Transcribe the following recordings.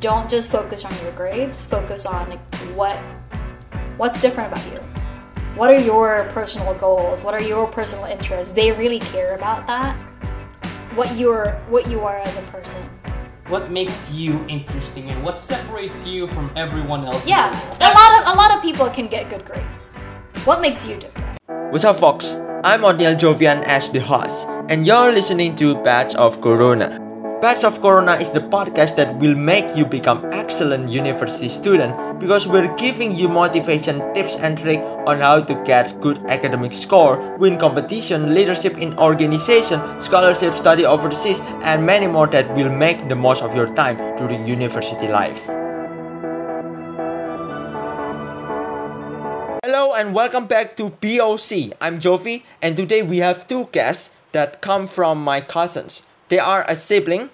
don't just focus on your grades. Focus on like what what's different about you. What are your personal goals? What are your personal interests? They really care about that. What you're what you are as a person. What makes you interesting and what separates you from everyone else? Yeah, a lot of a lot of people can get good grades. What makes you different? What's up, folks? I'm Odile Jovian as the host, and you're listening to Batch of Corona. Batch of Corona is the podcast that will make you become excellent university student because we're giving you motivation tips and tricks on how to get good academic score, win competition, leadership in organization, scholarship, study overseas, and many more that will make the most of your time during university life. Hello and welcome back to POC. I'm Jovi and today we have two guests that come from my cousins. They are a sibling.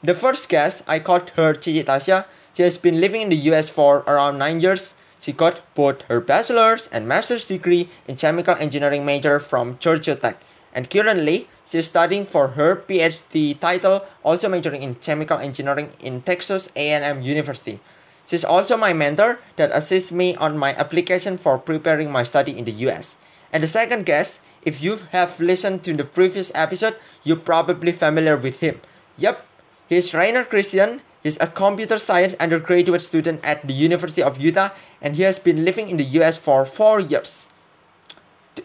The first guest, I called her Cici Tasha. She has been living in the US for around 9 years. She got both her bachelor's and master's degree in chemical engineering major from Georgia Tech. And currently, she's studying for her PhD title, also majoring in chemical engineering in Texas A&M University. She's also my mentor that assists me on my application for preparing my study in the US. And the second guest, if you have listened to the previous episode, you're probably familiar with him. Yep, he's Rainer Christian. He's a computer science undergraduate student at the University of Utah and he has been living in the US for 4 years.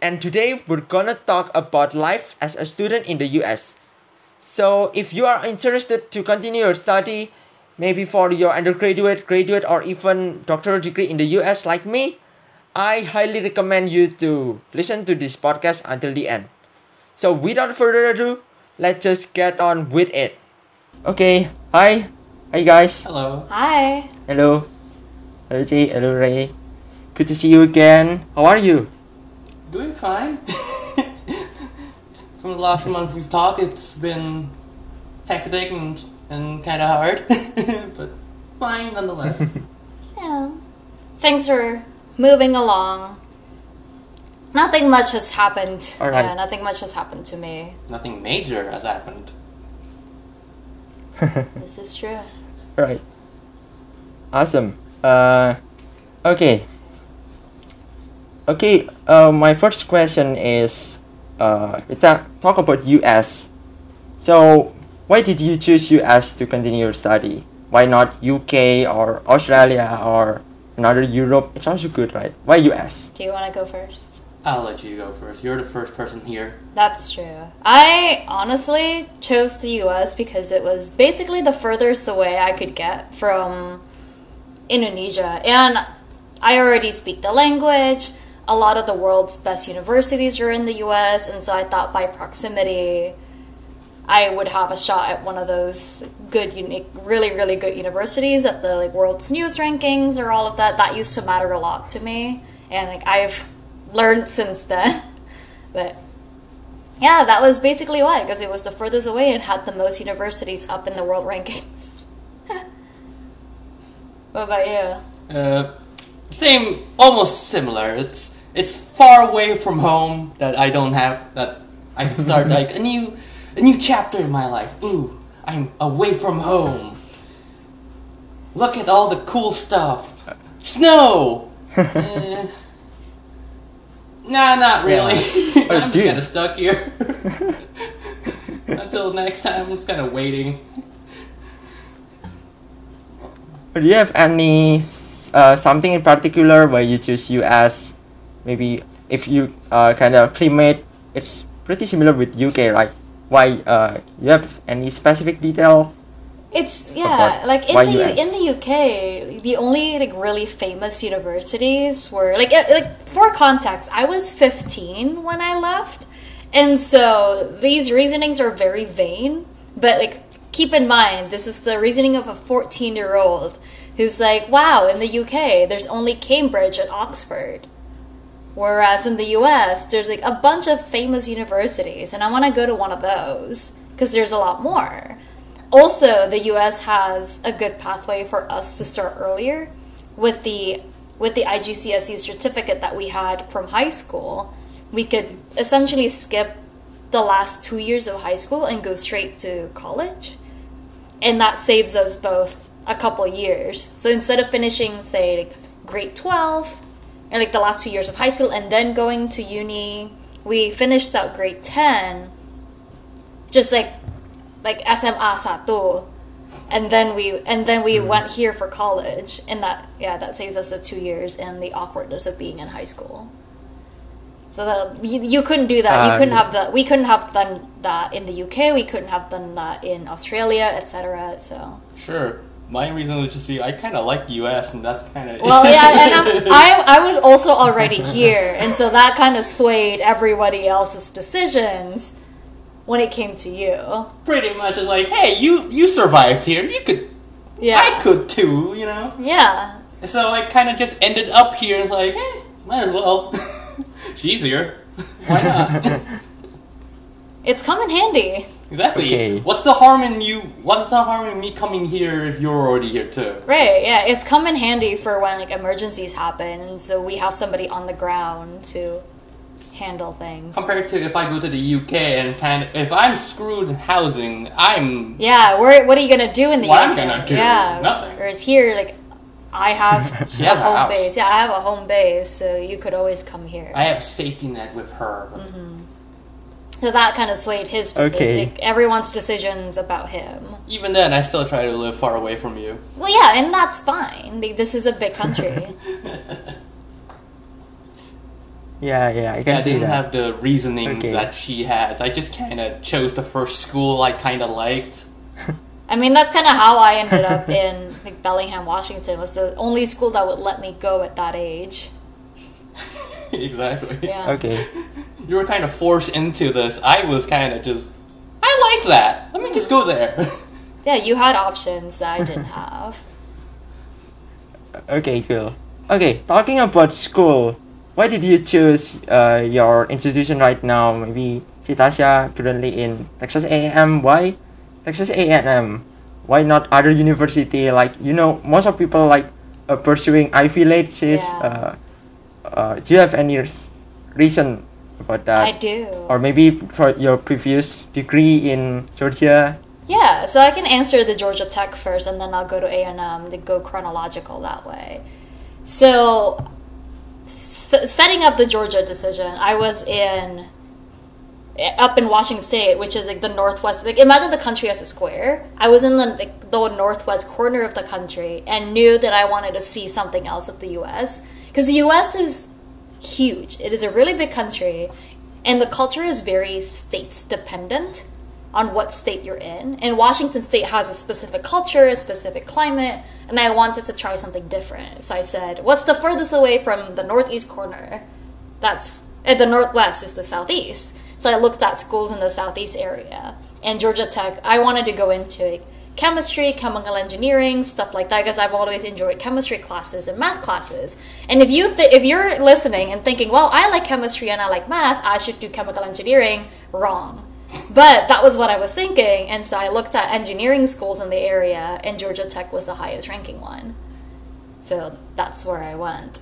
And today we're gonna talk about life as a student in the US. So if you are interested to continue your study, maybe for your undergraduate, graduate, or even doctoral degree in the US like me, I highly recommend you to listen to this podcast until the end. So without further ado, let's just get on with it. Okay, hi. Hi guys. Hello. Hi. Hello. Hello Jay. Hello Ray. Good to see you again. How are you? Doing fine. From the last month we've talked, it's been hectic and, and kind of hard, but fine nonetheless. Yeah. Thanks are moving along. Nothing much has happened. All right. Yeah, nothing much has happened to me. Nothing major has happened. This is true. Right. Awesome. Uh, okay. Okay. Uh, my first question is, uh, we talk talk about US. So, why did you choose US to continue your study? Why not UK or Australia or another Europe? It's also good, right? Why US? Do you want to go first? I'll let you go first. You're the first person here. That's true. I honestly chose the US because it was basically the furthest away I could get from Indonesia. And I already speak the language. A lot of the world's best universities are in the US. And so I thought by proximity, I would have a shot at one of those good, unique, really, really good universities at the like world's news rankings or all of that. That used to matter a lot to me, and like I've learned since then. But yeah, that was basically why, because it was the furthest away and had the most universities up in the world rankings. what about you? Uh, same, almost similar. It's it's far away from home that I don't have that I can start like a new a new chapter in my life. Ooh, I'm away from home. Look at all the cool stuff. Snow. Eh, nah, not really. Oh, I'm just kind of stuck here. Until next time, I'm just kind of waiting. Do you have any uh, something in particular why you choose US? Maybe if you uh, kind of climate, it's pretty similar with UK, right? Why uh, you have any specific detail? It's yeah, like in the US? in the UK, the only like really famous universities were like like for context, I was 15 when I left. And so these reasonings are very vain, but like keep in mind this is the reasoning of a 14-year-old who's like, "Wow, in the UK, there's only Cambridge and Oxford." Whereas in the US, there's like a bunch of famous universities, and I want to go to one of those because there's a lot more. Also, the US has a good pathway for us to start earlier with the with the IGCSE certificate that we had from high school. We could essentially skip the last 2 years of high school and go straight to college. And that saves us both a couple years. So instead of finishing, say, grade 12 and like the last two years of high school and then going to uni, we finished out grade 10, just like like SMA satu, and then we and then we went here for college, and that yeah that saves us the two years and the awkwardness of being in high school. So the, you, you couldn't do that. you Ah, couldn't yeah. have the we couldn't have done that in the UK. We couldn't have done that in Australia, etc. So Sure. My reason would just be I kind of like the U.S. and that's kind of well, yeah, and I'm, I I was also already here, and so that kind of swayed everybody else's decisions when it came to you. pretty much it's like, hey, you you survived here. You could, Yeah, I could too. You know. Yeah, So I kind of just ended up here. It's like, eh, might as well. She's here. Why not? it's come in handy. Exactly. Okay. What's the harm in you? What's the harm in me coming here if you're already here too? Right, yeah, it's come in handy for when like emergencies happen, and so we have somebody on the ground to handle things. Compared to if I go to the UK and kind of, if I'm screwed in housing, I'm Yeah, where what are you gonna do in the UK? What I'm UK? gonna do? Yeah, Nothing. Whereas here, like, I have She a has a home house. base. Yeah, I have a home base, so you could always come here. I have safety net with her. but so that kind of swayed his decision. Okay. Like, everyone's decisions about him. Even then, I still try to live far away from you. Well, yeah, and that's fine. Like, this is a big country. Yeah, yeah, I I can see didn't that. have the reasoning Okay. that she has. I just kind of chose the first school I kind of liked. I mean, that's kind of how I ended up in like Bellingham, Washington. Was the only school that would let me go at that age. exactly. Yeah. Okay. You were kind of forced into this. I was kind of just. I like that. Let me just go there. Yeah, you had options that I didn't have. Okay, cool. Okay, talking about school, why did you choose uh, your institution right now? Maybe Citasha currently in Texas A&M. Why Texas A&M? Why not other university? Like you know, most of people like uh, pursuing Ivy Leagues. Yeah. Uh, uh, do you have any reason about that? I do. Or maybe for your previous degree in Georgia? Yeah, so I can answer the Georgia Tech first, and then I'll go to A and M. To go chronological that way. So, s- setting up the Georgia decision, I was in eh, up in Washington State, which is like the northwest. Like imagine the country as a square. I was in the like, the northwest corner of the country and knew that I wanted to see something else of the U.S. because the U.S. is huge. It is a really big country, and the culture is very state dependent on what state you're in. And Washington State has a specific culture, a specific climate, and I wanted to try something different. So I said, "What's the furthest away from the northeast corner?" That's and the northwest is the southeast. So I looked at schools in the southeast area. And Georgia Tech, I wanted to go into chemistry, chemical engineering, stuff like that, because I've always enjoyed chemistry classes and math classes. And if you th- if you're listening and thinking, well, I like chemistry and I like math, I should do chemical engineering, wrong. But that was what I was thinking, and so I looked at engineering schools in the area, and Georgia Tech was the highest ranking one. So that's where I went.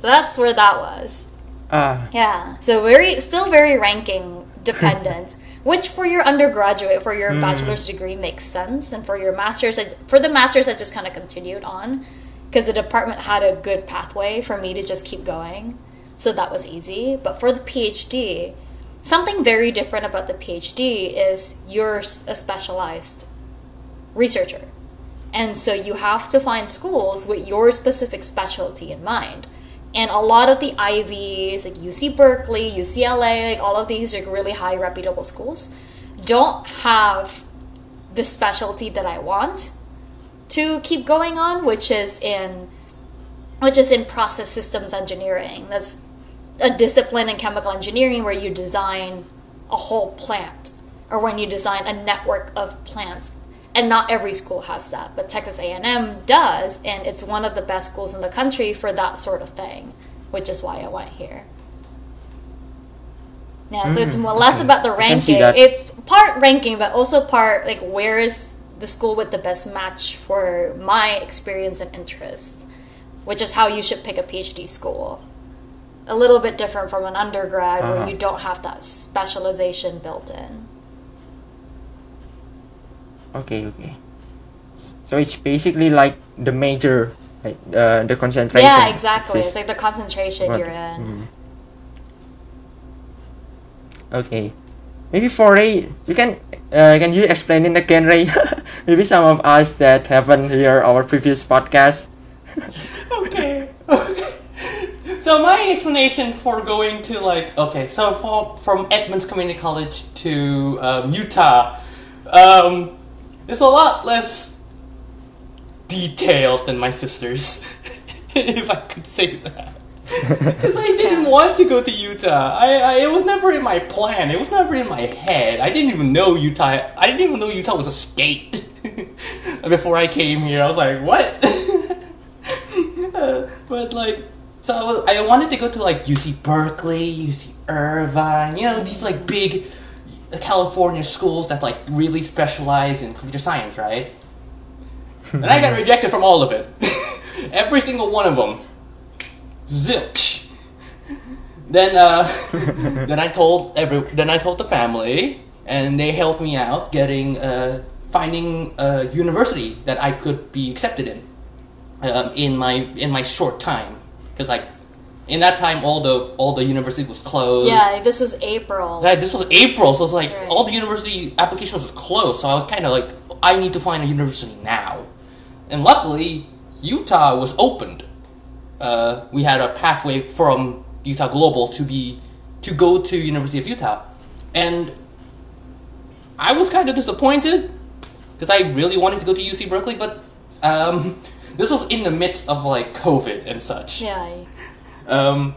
So that's where that was. Ah, Yeah. So very still very ranking dependent, which for your undergraduate, for your hmm. bachelor's degree makes sense, and for your master's, I- for the master's, I just kind of continued on because the department had a good pathway for me to just keep going, so that was easy. But for the PhD, something very different about the PhD is you're a specialized researcher. And so you have to find schools with your specific specialty in mind. And a lot of the Ivies, like UC Berkeley, UCLA, like all of these like really high reputable schools, don't have the specialty that I want to keep going on, which is in which is in process systems engineering. That's a discipline in chemical engineering where you design a whole plant or when you design a network of plants and not every school has that but texas a&m does and it's one of the best schools in the country for that sort of thing which is why i went here. Yeah so it's more less okay. about the I can see ranking. it's part ranking but also part like where is the school with the best match for my experience and interest which is how you should pick a phd school. A little bit different from an undergrad where Uh-huh. you don't have that specialization built in okay, okay. So it's basically like the major, like uh, the concentration. Yeah, exactly. It's exists. like the concentration What- you're in. mhm. Okay. Maybe for Ray, you can uh, can you explain it again, Ray? Maybe some of us that haven't heard our previous podcast. okay. so my explanation for going to like okay, so for, from Edmonds Community College to um, Utah, um, is a lot less detailed than my sister's, if I could say that. Because I didn't want to go to Utah. I, I it was never in my plan. It was never in my head. I didn't even know Utah. I didn't even know Utah was a state. Before I came here, I was like, what? Uh, but like, so I, was, I wanted to go to like UC Berkeley, UC Irvine. You know these like big California schools that like really specialize in computer science, right? and I got rejected from all of it. Every single one of them. Zilch. Then uh, then I told every then I told the family, and they helped me out getting uh, finding a university that I could be accepted in um, in my in my short time because like in that time all the all the university was closed. Yeah, this was April. That- this was April, so it's like Right. all the university applications was closed. So I was kind of like, I need to find a university now, and luckily Utah was opened. Uh, we had a pathway from Utah Global to be to go to University of Utah, and I was kind of disappointed because I really wanted to go to UC Berkeley, but um, this was in the midst of like COVID and such. yeah. Um,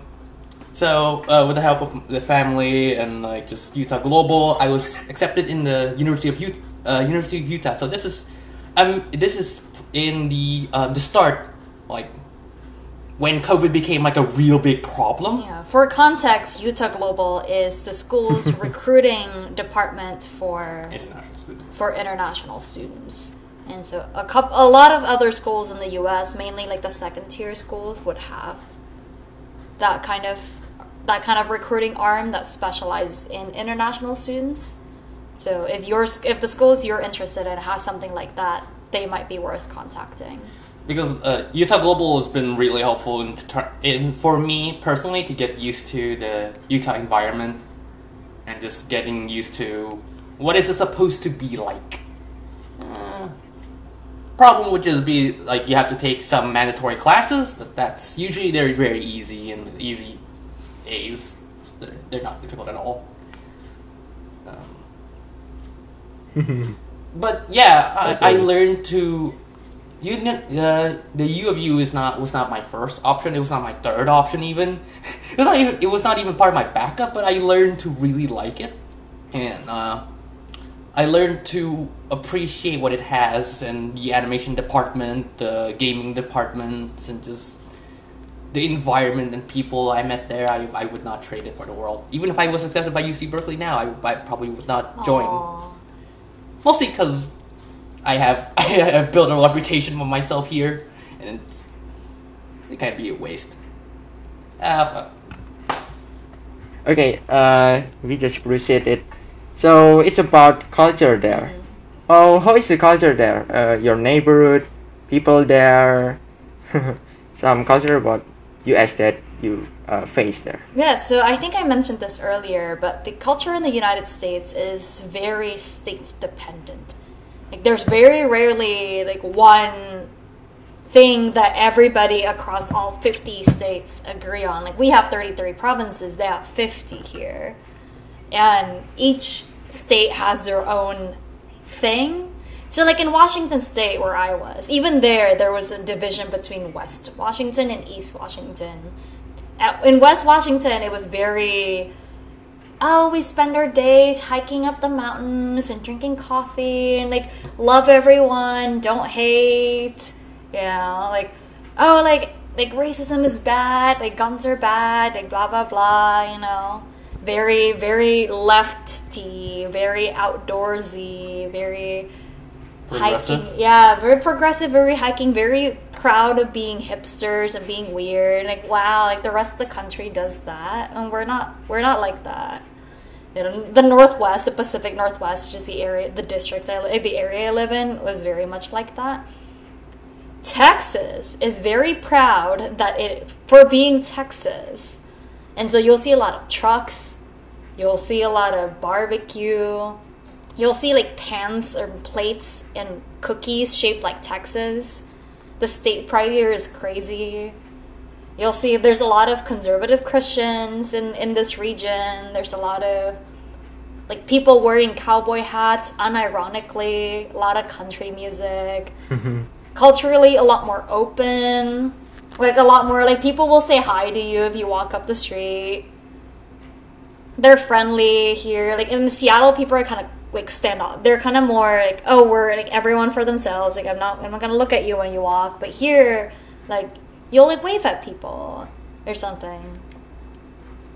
so uh, with the help of the family and like just Utah Global, I was accepted in the University of Utah. Uh, University of Utah. So this is, um, this is in the uh, the start, like when COVID became like a real big problem. Yeah. For context, Utah Global is the school's recruiting department for International students. for international students. And so a couple, a lot of other schools in the U.S., mainly like the second tier schools, would have that kind of that kind of recruiting arm that specializes in international students. So if yours, if the schools you're interested in has something like that, they might be worth contacting. because uh, Utah Global has been really helpful in, in for me personally to get used to the Utah environment and just getting used to what is it supposed to be like. Uh, problem would just be like you have to take some mandatory classes, but that's usually they're very easy and easy A's. They're, they're not difficult at all. Um, but yeah, I, I learned to. You uh, the U of U is not was not my first option. It was not my third option even. it was not even it was not even part of my backup. But I learned to really like it, and uh, I learned to appreciate what it has and the animation department, the gaming department, and just the environment and people I met there. I, I would not trade it for the world. Even if I was accepted by UC Berkeley now, I, I probably would not join. Aw. Mostly because I have I have built a reputation for myself here, and it's, it can't be a waste. Uh, Okay, uh, we just proceed it. So it's about culture there. Oh, how is the culture there? Uh, your neighborhood, people there, some culture about US that you uh, face there. Yeah, so I think I mentioned this earlier, but the culture in the United States is very state dependent. Like there's very rarely like one thing that everybody across all 50 states agree on. Like we have 33 provinces, they have 50 here. And each state has their own thing. So like in Washington state where I was, even there there was a division between West Washington and East Washington in West Washington, it was very, oh, we spend our days hiking up the mountains and drinking coffee and like love everyone, don't hate, Yeah, like, oh, like, like racism is bad, like guns are bad, like blah blah blah, you know, very very lefty, very outdoorsy, very hiking. Yeah, very progressive, very hiking, very proud of being hipsters and being weird. Like wow, like the rest of the country does that, and we're not. We're not like that. You know, the Northwest, the Pacific Northwest, just the area, the district, I, the area I live in, was very much like that. Texas is very proud that it for being Texas, and so you'll see a lot of trucks, you'll see a lot of barbecue, you'll see like pans or plates and cookies shaped like Texas. The state pride here is crazy. You'll see there's a lot of conservative Christians in, in this region. There's a lot of like people wearing cowboy hats unironically, a lot of country music. Mm-hmm. Culturally a lot more open. Like a lot more like people will say hi to you if you walk up the street. They're friendly here. Like in Seattle people are kind of like stand off. They're kind of more like, oh, we're like everyone for themselves. Like I'm not, I'm not gonna look at you when you walk. But here, like you'll like wave at people or something.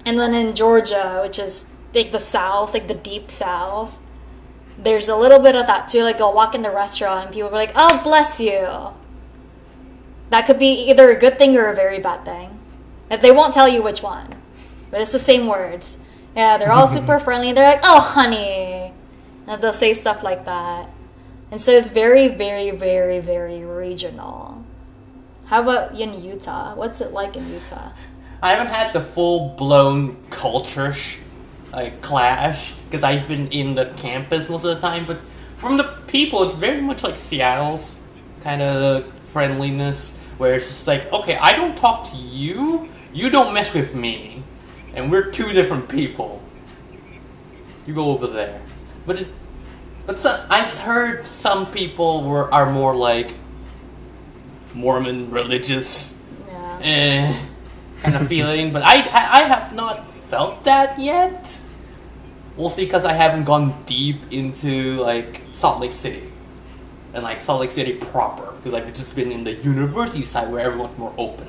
And then in Georgia, which is like the South, like the deep South, there's a little bit of that too. Like they'll walk in the restaurant and people be like, oh, bless you. That could be either a good thing or a very bad thing. If they won't tell you which one, but it's the same words. Yeah, they're all super friendly. They're like, oh, honey. And they'll say stuff like that. And so it's very, very, very, very regional. How about in Utah? What's it like in Utah? I haven't had the full blown culture sh- like clash because I've been in the campus most of the time. But from the people, it's very much like Seattle's kind of friendliness, where it's just like, okay, I don't talk to you, you don't mess with me, and we're two different people. You go over there, but it, but some, I've heard some people were are more like Mormon religious Yeah. eh, kind of feeling, but I, I I have not felt that yet. Mostly because I haven't gone deep into like Salt Lake City and like Salt Lake City proper because I've just been in the university side where everyone's more open.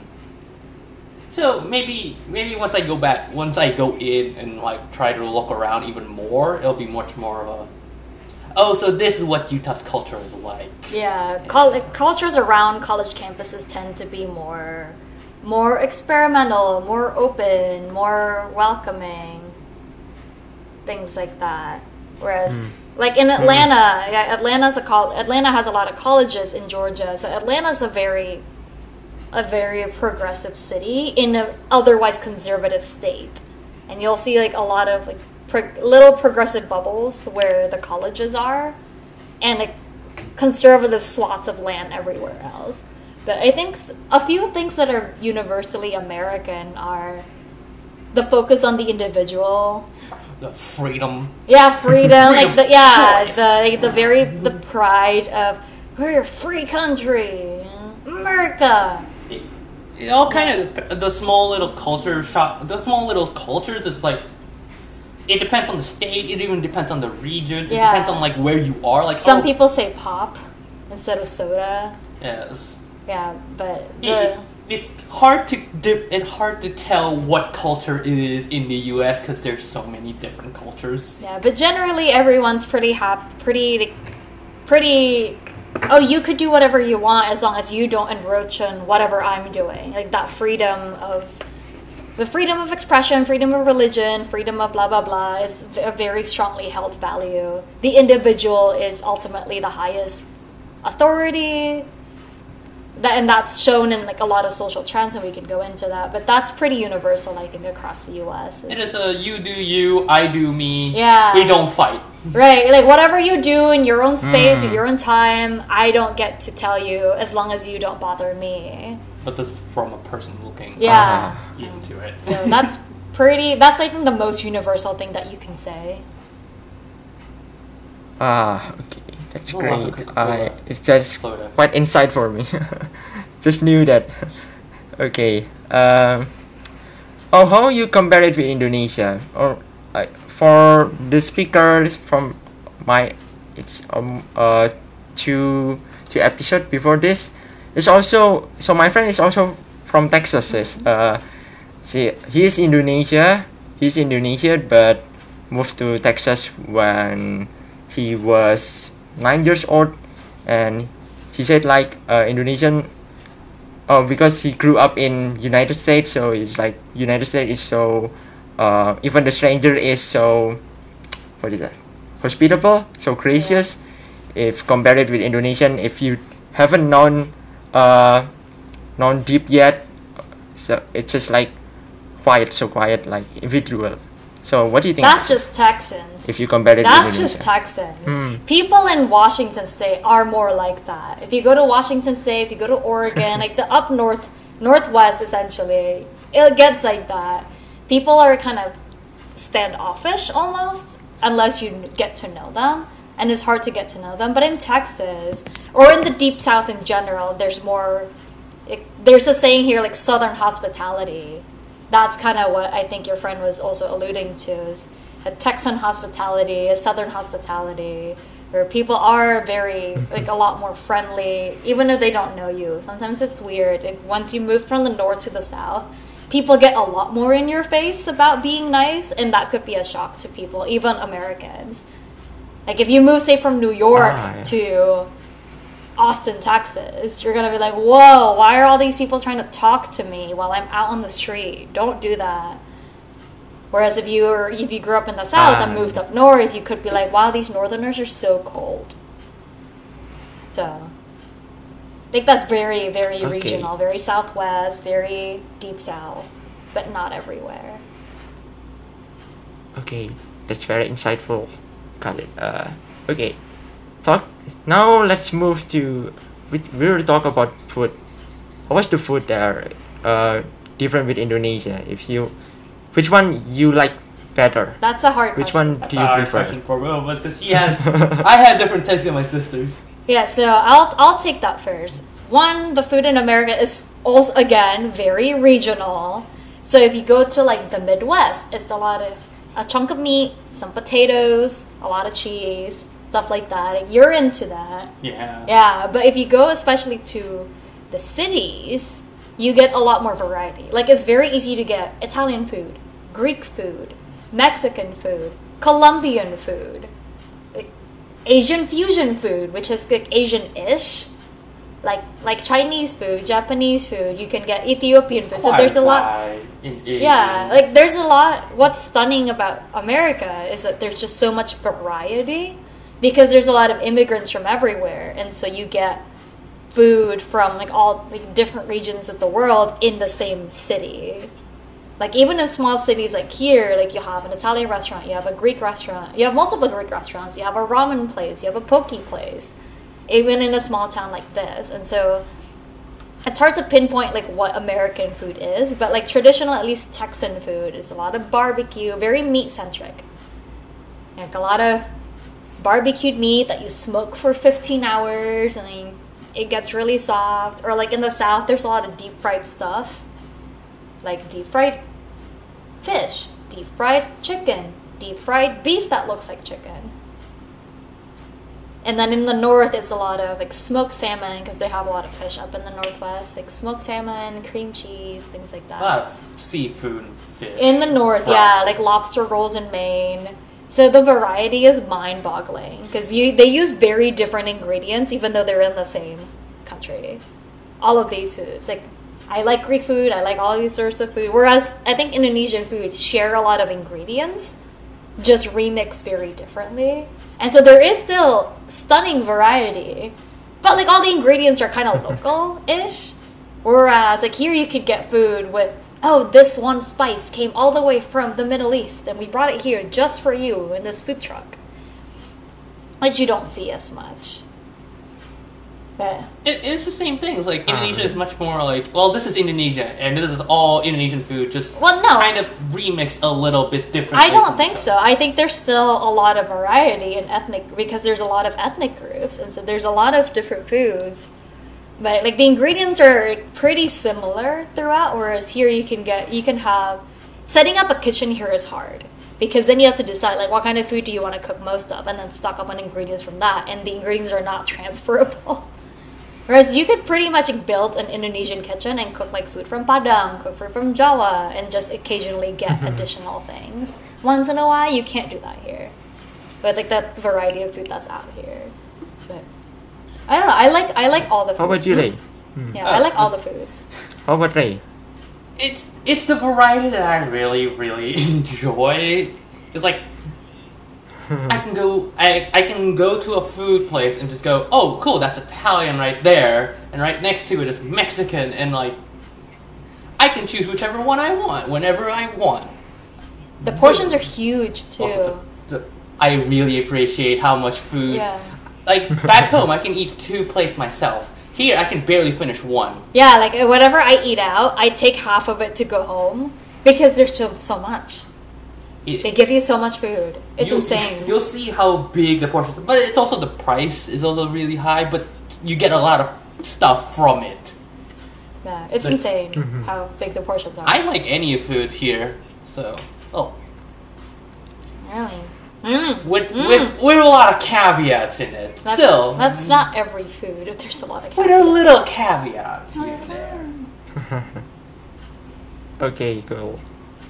So maybe maybe once I go back, once I go in and like try to look around even more, it'll be much more of a. Oh, so this is what Utah's culture is like. Yeah, col- cultures around college campuses tend to be more, more experimental, more open, more welcoming, things like that. Whereas, hmm. like in hmm. Atlanta, yeah, Atlanta's a col- Atlanta has a lot of colleges in Georgia, so Atlanta's a very, a very progressive city in an otherwise conservative state, and you'll see like a lot of like pro- little progressive bubbles where the colleges are, and like conservative swaths of land everywhere else. But I think th- a few things that are universally American are the focus on the individual. The freedom. Yeah, freedom, like the yeah, choice. the like, the very the pride of we're a free country, America. It, all kind of the small little culture shop the small little cultures it's like it depends on the state it even depends on the region it Yeah. depends on like where you are like Some oh, people say pop instead of soda. yes Yeah, but the it- it's hard to di- it's hard to tell what culture it is in the U.S. because there's so many different cultures. Yeah, but generally everyone's pretty happy, pretty, pretty. Oh, you could do whatever you want as long as you don't encroach on whatever I'm doing. Like that freedom of, the freedom of expression, freedom of religion, freedom of blah blah blah is a very strongly held value. The individual is ultimately the highest authority. That, and that's shown in like a lot of social trends, and we can go into that. But that's pretty universal, I think, across the U.S. It It's- a you do you, I do me. Yeah. We don't fight. Right, like whatever you do in your own space Mm. or your own time, I don't get to tell you as long as you don't bother me. But this is from a person looking Yeah. into it. So that's pretty that's I think the most universal thing that you can say. Ah, okay, that's Oh, wow, great. Coca-Cola. I it's just Soda. quite insight for me. just knew that. okay. Um. Oh, how you compare it with Indonesia? Or uh, for the speakers from my, it's um uh two two episode before this. It's also so my friend is also from Texas. Is uh, see he's Indonesia. He's Indonesian, but moved to Texas when he was nine years old, and he said like uh, Indonesian. Oh, because he grew up in United States, so it's like United States is so. Uh, even the stranger is so what is that? Hospitable, so gracious. If compared with Indonesian, if you haven't known uh known deep yet, so it's just like quiet, so quiet, like individual. So what do you think? That's just Texans. if you compare it That's with just Texans. Hmm. People in Washington State are more like that. If you go to Washington State, if you go to Oregon, like the up north, northwest, essentially, it gets like that. People are kind of standoffish almost, unless you get to know them, and it's hard to get to know them. But in Texas or in the deep south in general, there's more. It, there's a saying here like Southern hospitality that's kind of what I think your friend was also alluding to is a Texan hospitality, a Southern hospitality, where people are very like a lot more friendly, even if they don't know you. Sometimes it's weird. Like, once you move from the north to the south, people get a lot more in your face about being nice, and that could be a shock to people, even Americans. Like if you move, say, from New York Ah, yeah. to Austin, Texas, you're gonna be like, whoa, why are all these people trying to talk to me while I'm out on the street? Don't do that. Whereas if you were, if you grew up in the south and Ah. moved up north, you could be like, wow, these northerners are so cold. So, I think that's very, very Okay. regional, very southwest, very deep south, but not everywhere. Okay, that's very insightful. Got it. Uh, okay, talk. Now let's move to. We we will talk about food. How was the food there? Uh, different with Indonesia. If you, which one you like better? That's a hard Which question. one do you Hard prefer? question for both of us because she has. I had different tastes than my sisters. Yeah, so I'll I'll take that first. One, the food in America is also again very regional. So if you go to like the Midwest, it's a lot of a chunk of meat, some potatoes, a lot of cheese, stuff like that. You're into that. Yeah. Yeah, but if you go especially to the cities, you get a lot more variety. Like it's very easy to get Italian food, Greek food, Mexican food, Colombian food, Asian fusion food, which is like Asian-ish. Like like Chinese food, Japanese food, you can get Ethiopian food. So there's a lot In yeah, like there's a lot. What's stunning about America is that there's just so much variety because there's a lot of immigrants from everywhere, and so you get food from like all like different regions of the world in the same city. Like even in small cities like here, like you have an Italian restaurant, you have a Greek restaurant, you have multiple Greek restaurants, you have a ramen place, you have a poke place. Even in a small town like this, and so it's hard to pinpoint like what American food is, but like traditional, at least Texan food is a lot of barbecue, very meat centric. Like a lot of barbecued meat that you smoke for 15 hours and then it gets really soft. Or like in the South, there's a lot of deep fried stuff, like deep fried fish, deep fried chicken, deep fried beef that looks like chicken. And then in the north, it's a lot of like smoked salmon because they have a lot of fish up in the northwest, like smoked salmon, cream cheese, things like a that. lot of seafood and fish. In the north, Fried. yeah, like lobster rolls in Maine. So the variety is mind-boggling because you they use very different ingredients even though they're in the same country. All of these foods, like I like Greek food, I like all these sorts of food. Whereas I think Indonesian food share a lot of ingredients, just remixed very differently. And so there is still stunning variety, but like all the ingredients are kind of local-ish. Whereas like here you could get food with oh this one spice came all the way from the Middle East and we brought it here just for you in this food truck. Which you don't see as much. But It, it's the same thing. It's like Ah, Indonesia really? is much more like, well, this is Indonesia, and this is all Indonesian food, just well no. kind of remixed a little bit different. I don't think so. I think there's still a lot of variety in ethnic because there's a lot of ethnic groups, and so there's a lot of different foods. But like the ingredients are pretty similar throughout. Whereas here you can get you can have setting up a kitchen here is hard because then you have to decide like what kind of food do you want to cook most of, and then stock up on ingredients from that, and the ingredients are not transferable. Whereas you could pretty much build an Indonesian kitchen and cook like food from Padang, cook food from Jawa, and just occasionally get additional things. Once in a while, you can't do that here. But like that variety of food that's out here. But I don't know. I like I like all the. Food. How about you, Ray? Hmm. Yeah, I uh, like all uh, the foods. How about Ray? It's it's the variety that I really really enjoy. It's like I can go I, I can go to a food place and just go, oh cool, that's Italian right there, and right next to it is Mexican, and like I can choose whichever one I want whenever I want. The portions are huge too. Also, the, the, I really appreciate how much food. Yeah. Like back home, I can eat two plates myself. Here, I can barely finish one. Yeah, like whatever I eat out, I take half of it to go home because there's so so much. It- They give you so much food. It's you- insane. You'll see how big the portions, but it's also the price is also really high. But you get a lot of stuff from it. Yeah, it's But- insane how big the portions are. I like any food here, so oh, really. Mm. with with with a lot of caveats in it. That's, Still, that's not every food. There's a lot of caveats. with a little caveat here and. Okay, cool.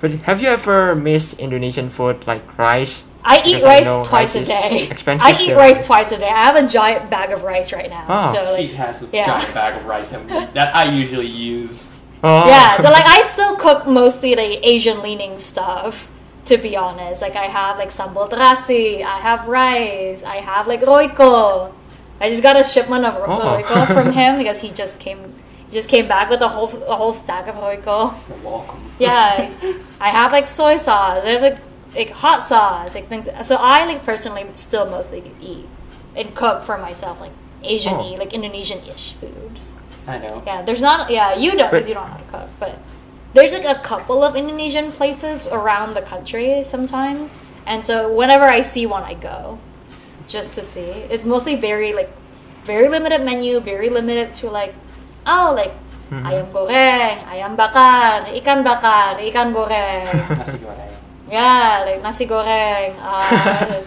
But have you ever missed Indonesian food like rice? I eat Because I rice know twice rice a day. expensive I eat there. rice twice a day. I have a giant bag of rice right now. Oh. So She has a yeah. giant bag of rice that, that I usually use. Oh. yeah, so like I still cook mostly like Asian leaning stuff. To be honest, like I have like sambal terasi, I have rice, I have like Royco. I just got a shipment of ro- Oh. Royco from him because he just came, he just came back with a whole a whole stack of Royco. You're welcome. Yeah, I have like soy sauce, I have like like hot sauce, like things. So I like personally still mostly eat and cook for myself like Asian y, Oh. like Indonesian ish foods. I know. Yeah, there's not. Yeah, you don't because you don't know how to cook, but there's like a couple of Indonesian places around the country sometimes, and so whenever I see one, I go just to see. It's mostly very like very limited menu, very limited to like oh like ayam goreng, ayam bakar, ikan bakar, ikan goreng. Nasi goreng. yeah, like nasi goreng. Uh,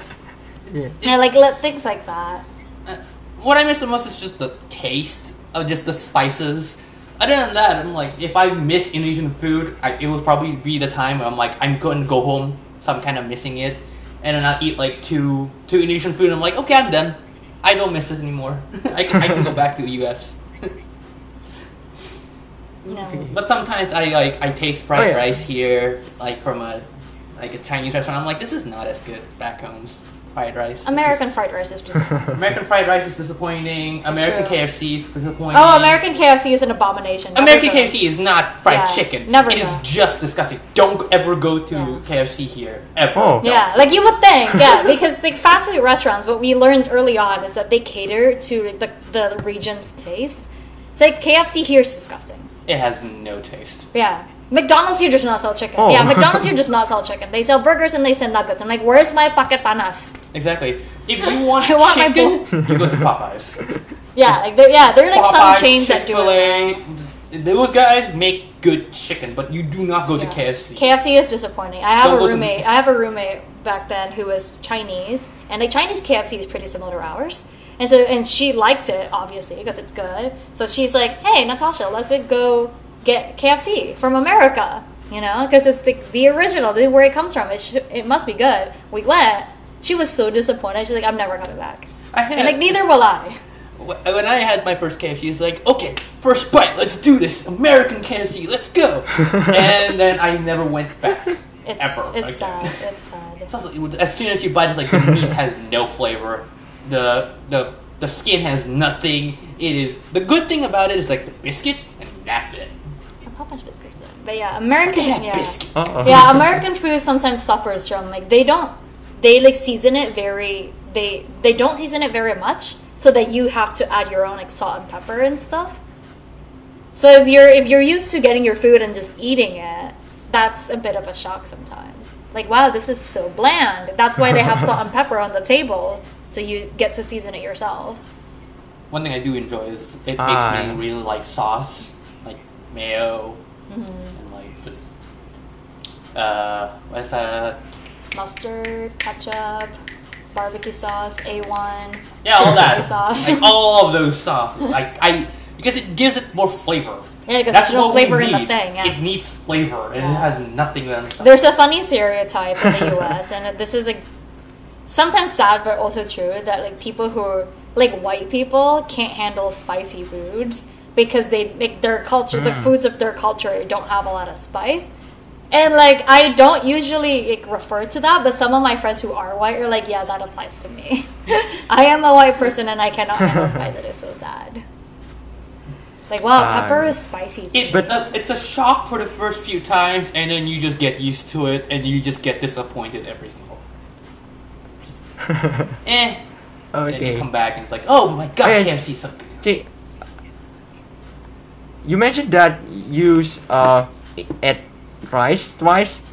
yeah, like things like that. What I miss the most is just the taste of just the spices. Other than that, I'm like, if I miss Indonesian food, I, it will probably be the time where I'm like, I'm going to go home, so I'm kind of missing it, and then I'll eat like two two Indonesian food. And I'm like, okay, I'm done. I don't miss this anymore. I can I can go back to the U.S. No. But sometimes I like I taste fried Oh, yeah. rice here, like from a like a Chinese restaurant. I'm like, this is not as good as back home's fried rice. This is- American fried rice is just. American fried rice is disappointing. American true. KFC is disappointing. Oh, American KFC is an abomination. Never American go. KFC is not fried Yeah, chicken. never It is go. just disgusting. Don't ever go to Yeah. KFC here ever. Oh. Yeah, like you would think, yeah, because like fast food restaurants, what we learned early on is that they cater to like, the the region's taste. So like KFC here is disgusting. It has no taste. Yeah. McDonald's here does not sell chicken. Oh. Yeah, McDonald's here does not sell chicken. They sell burgers and they sell nuggets. I'm like, where's my paket panas? Exactly. If you want I want my chicken, you go to Popeyes. Yeah, like they're yeah, they're like some Popeyes, chains that do it. Those guys make good chicken, but you do not go to KFC. KFC is disappointing. I have Don't a go to- roommate. I have a roommate back then who was Chinese, and like Chinese KFC is pretty similar to ours. And so, and she liked it obviously because it's good. So she's like, "Hey, Natasha, let's go get KFC from America." You know, because it's the, the original, the, where it comes from. It sh- it must be good. We went. She was so disappointed. She's like, "I'm never coming back." I had, And like, neither will I. When I had my first KFC, it's like, okay, first bite, let's do this. American KFC, let's go. and then I never went back. It's Ever it's again. sad. It's sad. It's also, as soon as you bite, it's like the meat has no flavor. The the the skin has nothing. It is the good thing about it is like the biscuit, and that's it. Popeyes biscuits, but yeah, American. Yeah. biscuit. Uh-oh. yeah american food sometimes suffers from like they don't they like season it very they they don't season it very much so that you have to add your own like salt and pepper and stuff so if you're if you're used to getting your food and just eating it that's a bit of a shock sometimes like wow this is so bland that's why they have salt and pepper on the table so you get to season it yourself One thing I do enjoy is it Ah, makes me really like sauce, like mayo, Mm-hmm. and like this. Uh, what's that? mustard ketchup barbecue sauce a1 Yeah, all chili that. sauce like all of those sauces. Like I, because it gives it more flavor. yeah because That's there's no what we flavor in the need. thing yeah. It needs flavor, and it has nothing on. There's a funny stereotype in the U.S. and this is like sometimes sad but also true that like people who are like white people can't handle spicy foods because they like their culture the Mm. foods of their culture don't have a lot of spice. And like I don't usually like, refer to that, but some of my friends who are white are like, yeah, that applies to me. I am a white person and I cannot handle spice. It is so sad. Like wow, Ah, pepper is spicy. It's But- a, it's a shock for the first few times, and then you just get used to it, and you just get disappointed every single. Just, eh. And then you okay. come back and it's like, oh my god, Okay. KFC so good. See, you mentioned that you uh ate rice twice.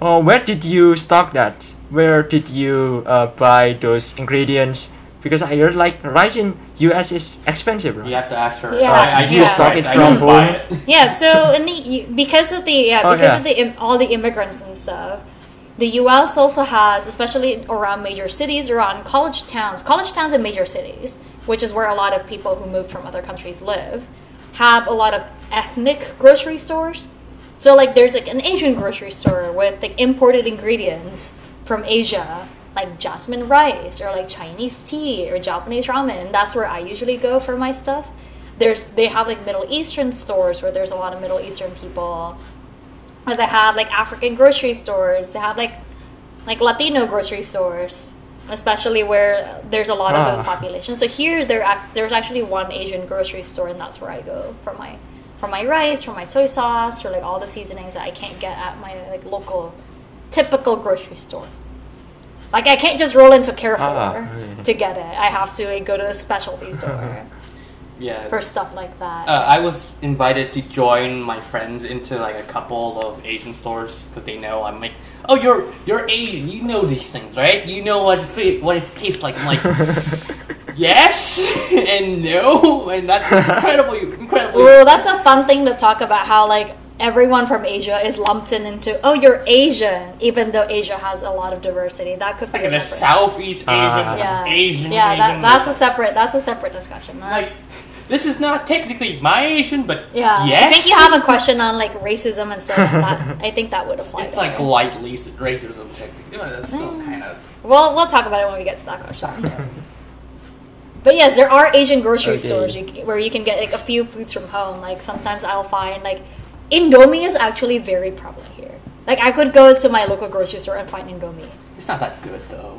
Oh, where did you stock that? Where did you uh, buy those ingredients? Because I heard like rice in US is expensive, right? You have to ask her. Yeah. I, I Did you use stock rice, it I from don't buy home? it. Yeah, so in the because of the yeah Oh, because yeah. of the all the immigrants and stuff, the U.S. also has, especially around major cities, around college towns, college towns and major cities, which is where a lot of people who move from other countries live, have a lot of ethnic grocery stores. So like there's like an Asian grocery store with like imported ingredients from Asia, like jasmine rice or like Chinese tea or Japanese ramen, and that's where I usually go for my stuff. There's they have like Middle Eastern stores where there's a lot of Middle Eastern people. They have like African grocery stores. They have like like Latino grocery stores, especially where there's a lot of those Ah. populations. So here there there's actually one Asian grocery store, and that's where I go for my for my rice, for my soy sauce, for like all the seasonings that I can't get at my like local typical grocery store. Like I can't just roll into Carrefour Ah, to get it. I have to like, go to a specialty store Yeah. for stuff like that. Uh, I was invited to join my friends into like a couple of Asian stores because they know I'm like, oh, you're you're Asian, you know these things, right? You know what it, what it tastes like. I'm like, yes and no, and that's incredibly incredibly. Well, that's a fun thing to talk about. How like everyone from Asia is lumped in into oh you're Asian, even though Asia has a lot of diversity. That could be Like a the separate. Southeast Asian, versus yeah, Asian, yeah, Asian. that, that's a separate. That's a separate discussion. like. This is not technically my Asian, but yeah, yes. I think you have a question on like racism and stuff. like that. I think that would apply. It's like light raci- racism, technically. That's still Mm. kind of. Well, we'll talk about it when we get to that question. But yes, there are Asian grocery Okay. stores you, where you can get like a few foods from home. Like sometimes I'll find like Indomie is actually very prevalent here. Like I could go to my local grocery store and find Indomie. It's not that good though.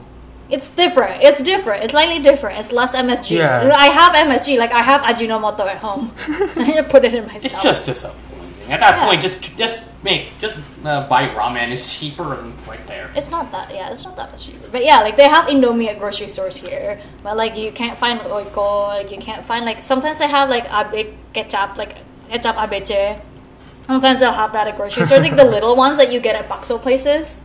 It's different. It's different. It's slightly different. It's less MSG. Yeah. I have MSG. Like I have Ajinomoto at home. I put it in my It's just disappointing. At that Yeah. point, just just make just uh, buy ramen. It's cheaper and right there. It's not that. Yeah, it's not that much cheaper. But yeah, like they have Indomie at grocery stores here. But like you can't find Royco. Like you can't find like sometimes they have like abe ketchup, like ketchup abeche. Sometimes they'll have that at grocery stores, like the little ones that you get at bakso places.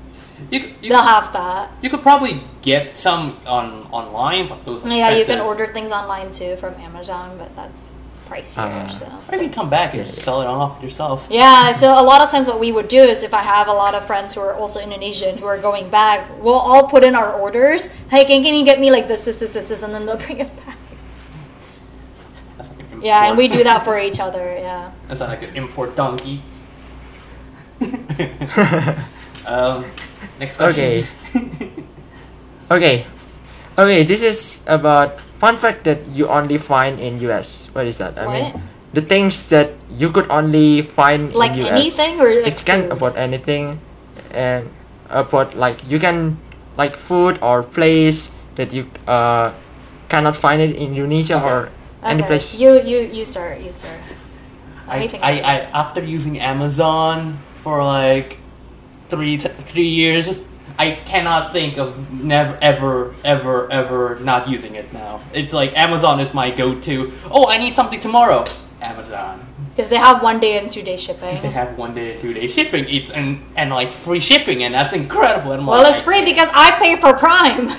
You, c- you, They'll have that. you could probably get some on online, but those are Yeah, you can order things online too from Amazon, but that's pricier. Ah. so. Or you can come back and Yeah. just sell it off yourself. Yeah, so a lot of times what we would do is if I have a lot of friends who are also Indonesian who are going back, we'll all put in our orders. Hey, can, can you get me like this, this, this, this, this, and then they'll bring it back. Like an Yeah, and we do that for each other. Yeah. That's not like an import donkey. um, next question. Okay. Okay. Okay, this is about fun fact that you only find in US. What is that? I mean, the things that you could only find Like in US. anything or like it can food? about anything and about like you can like food or place that you uh cannot find it in Indonesia Okay. or any Okay, place. You you you start. You start. I, I, I after using Amazon for like three t- three years, I cannot think of never ever ever ever not using it now. It's like Amazon is my go-to. Oh, I need something tomorrow. Amazon. Because they have one day and two day shipping. Because they have one day, and two day shipping. It's and and like free shipping, and that's incredible. And Well, like, it's free because I pay for Prime.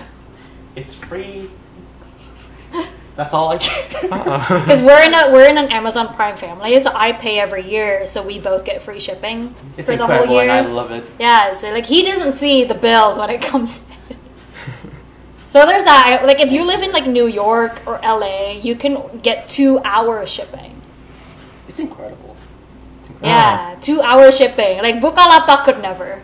It's free. That's all I can. Because we're in a we're in an Amazon Prime family, so I pay every year, so we both get free shipping It's for the whole year. and I love it. Yeah, so like he doesn't see the bills when it comes. in. so there's that. Like if you live in like New York or LA, you can get two hour shipping. It's incredible. It's incredible. Yeah, uh-huh. two hour shipping. Like Bukalapak could never.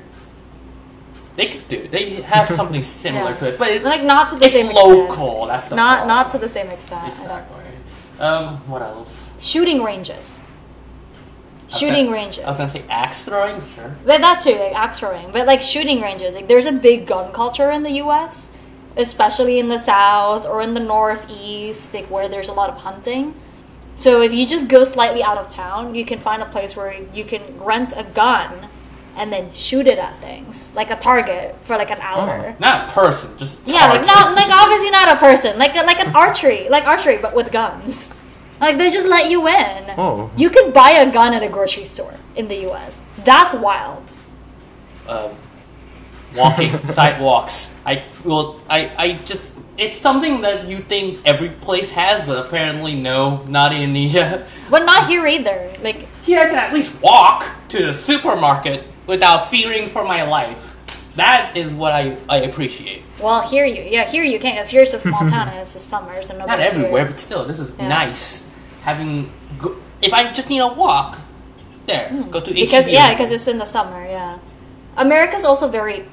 They could do. it. They have something similar Yeah. to it, but it's Like not to the it's same extent. local. That's the Not problem. not to the same extent. Exactly. Um, what else? Shooting ranges. shooting ranges. I was gonna say axe throwing, sure. But that too, like axe throwing. But like shooting ranges, like there's a big gun culture in the U.S., especially in the South or in the Northeast, like where there's a lot of hunting. So if you just go slightly out of town, you can find a place where you can rent a gun and then shoot it at things, like a target for like an hour. Not a person, just Yeah, like not like obviously not a person, like like an archery, like archery but with guns. Like they just let you in. Oh. You could buy a gun at a grocery store in the U.S. That's wild. um, walking sidewalks. I well, I I just it's something that you think every place has, but apparently no, not in Indonesia. But not here either. Like Here I can at least walk to the supermarket without fearing for my life. That is what I, I appreciate. well, here you yeah here you can. Cause here's a small town and it's the summer, so Not everywhere, Here. but still, this is Yeah. nice. Having go- if I just need a walk, there go to Hmm. Because yeah, because it's in the summer. Yeah, America's also very.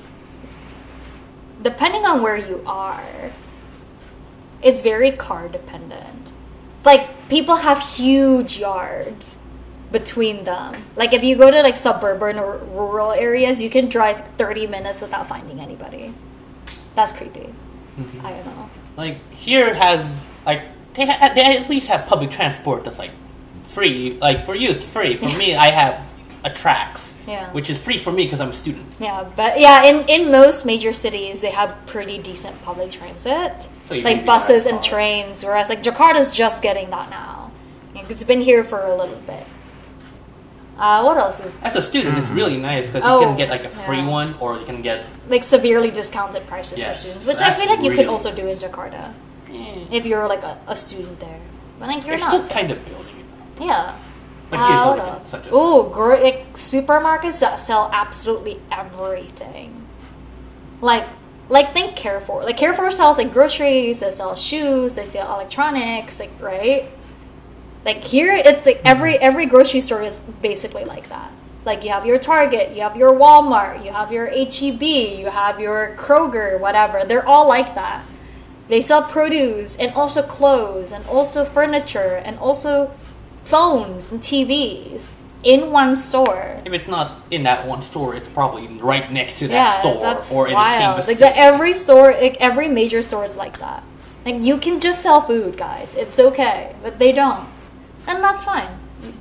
Depending on where you are, it's very car dependent. Like people have huge yards between them. Like if you go to like suburban or rural areas, you can drive 30 minutes without finding anybody. That's creepy. Mm-hmm. I don't know. like here has like they, ha- they at least have public transport that's like free like for you it's free for me i have a trax Yeah. which is free for me because i'm a student Yeah, but yeah, in, in most major cities, they have pretty decent public transit, So like buses and trains. Whereas like Jakarta's just getting that now. It's been here for a little bit. Uh, what else is as a student it's really nice because Oh, you can get like a free yeah. one or you can get like severely discounted prices for students, which I feel like you could also do in Jakarta if you're like a, a student there. But like you're they're not. still kind of building it yeah. but here's Uh, something what such as Oh, gr- like supermarkets that sell absolutely everything. Like, like think Carrefour. Like Carrefour sells like groceries, they sell shoes, they sell electronics, like right. Like here, it's like every every grocery store is basically like that. Like you have your Target, you have your Walmart, you have your HEB, you have your Kroger, whatever. They're all like that. They sell produce and also clothes and also furniture and also phones and TVs in one store. if it's not in that one store it's probably right next to that yeah, store that's or in wild. the same like the, every store, like every major store is like that. Like you can just sell food, guys. It's okay, but they don't, and that's fine.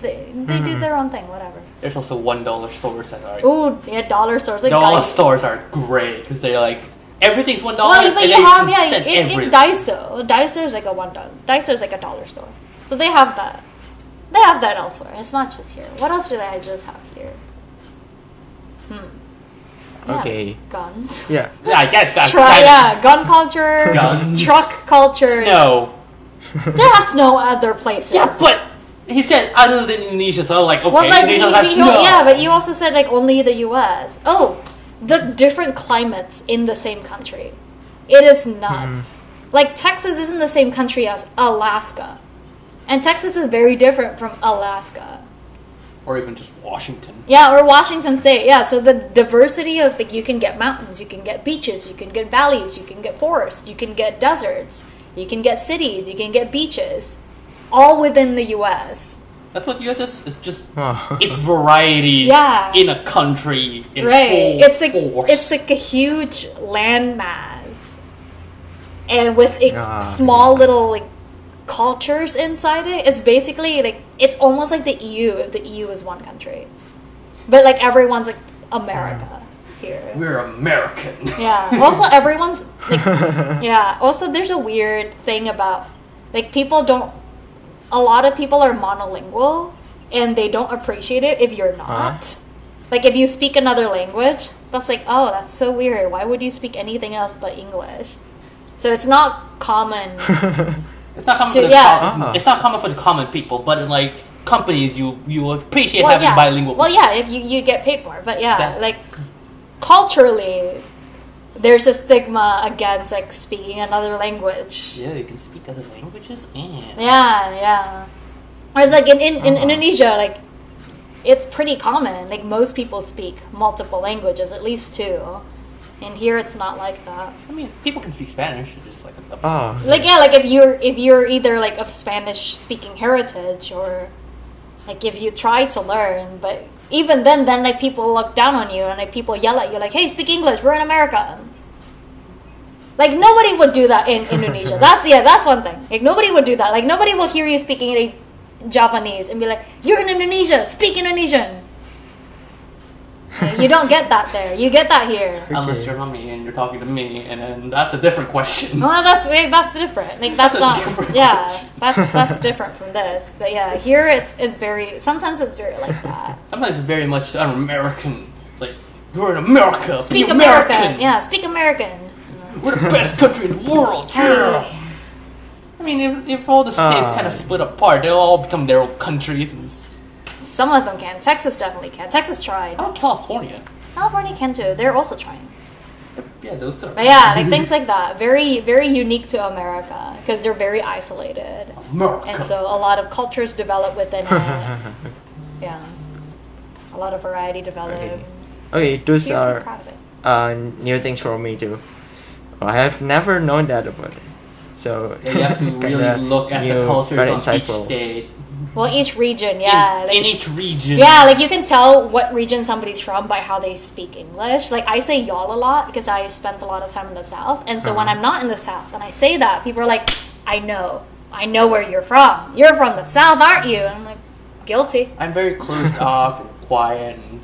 They, they do their own thing, whatever. there's also one dollar stores that are Ooh, yeah, dollar stores. Like dollar Daiso. stores are great because they're like everything's one dollar Well, but and you have yeah, in, in everything. Daiso. Daiso is like a one dollar. Daiso is like a dollar store, so they have that. They have that elsewhere. It's not just here. What else do they just have here? Hmm. Yeah, Okay. Guns. Yeah. yeah, I guess that's Try, kind yeah, gun culture, Guns. truck culture. No. There's no other places. Yeah, but he said other than Indonesia, so I'm like, okay, well, like, Indonesia you- has you- snow. yeah, but you also said like only the U.S. Oh, the different climates in the same country. It is nuts. Mm-hmm. Like Texas isn't the same country as Alaska, and Texas is very different from Alaska. or even just Washington. Yeah, or Washington State. Yeah, so the diversity of like you can get mountains, you can get beaches, you can get valleys, you can get forests, you can get deserts, you can get cities, you can get beaches, all within the U.S. That's what US is. It's just Oh. it's variety Yeah. in a country in right full it's like force. it's like a huge landmass and with a Ah, small little like cultures inside it it's basically like it's almost like the eu if the eu is one country but like everyone's like america here We're American. yeah also everyone's like yeah also there's a weird thing about like people don't a lot of people are monolingual and they don't appreciate it if you're not like if you speak another language that's like oh that's so weird why would you speak anything else but english so it's not common It's not common To- for the yeah. common, Ah. It's not common for the common people, but in, like companies, you you appreciate well having yeah bilingual. well yeah if you, you get paid more but yeah Exactly. like culturally there's a stigma against like speaking another language Yeah, you can speak other languages. Yeah. Yeah, yeah. Whereas like in, in, in Uh-huh. Indonesia, like it's pretty common. Like most people speak multiple languages, at least two. And here it's not like that. I mean, people can speak Spanish. Just like a, Oh. Like yeah, like if you're if you're either like of Spanish speaking heritage or Like if you try to learn, but even then, then like people look down on you and like people yell at you like, "Hey, speak English. We're in America." Like nobody would do that in Indonesia. That's yeah, that's one thing. Like nobody would do that. Like nobody will hear you speaking like, Japanese and be like, "You're in Indonesia. Speak Indonesian." Like, you don't get that there. You get that here. Unless you're not me and you're talking to me, and then that's a different question. Well, that's that's different. Like that's, That's not. different Yeah, question. that's that's different from this. But yeah, here it's it's very. Sometimes it's very like that. Sometimes it's very much an American. It's like you're in America. Speak American. American. Yeah, speak American. We're the best country in the world. Yeah. Hey. I mean, if, if all the states Ah. kind of split apart, they'll all become their own countries. And s- Some of them can. Texas definitely can. Texas tried. how about California? California can too. They're also trying. Yeah, those two. But yeah, like things like that. Very very unique to America because they're very isolated, America. and so a lot of cultures develop within it. Yeah, a lot of variety develop. Okay. Okay, those Fiercely are proud of it. uh, new things for me too. I have never known that about it. So Yeah, you have to really look at the new, cultures very of insightful. each state. Well, each region, yeah. in, like, in each region. Yeah, like you can tell what region somebody's from by how they speak English. Like I say y'all a lot because I spent a lot of time in the South, and so when Uh-huh. I'm not in the South and I say that, people are like, "I know, I know where you're from. You're from the South, aren't you?" And I'm like, "Guilty." I'm very closed off and quiet. And...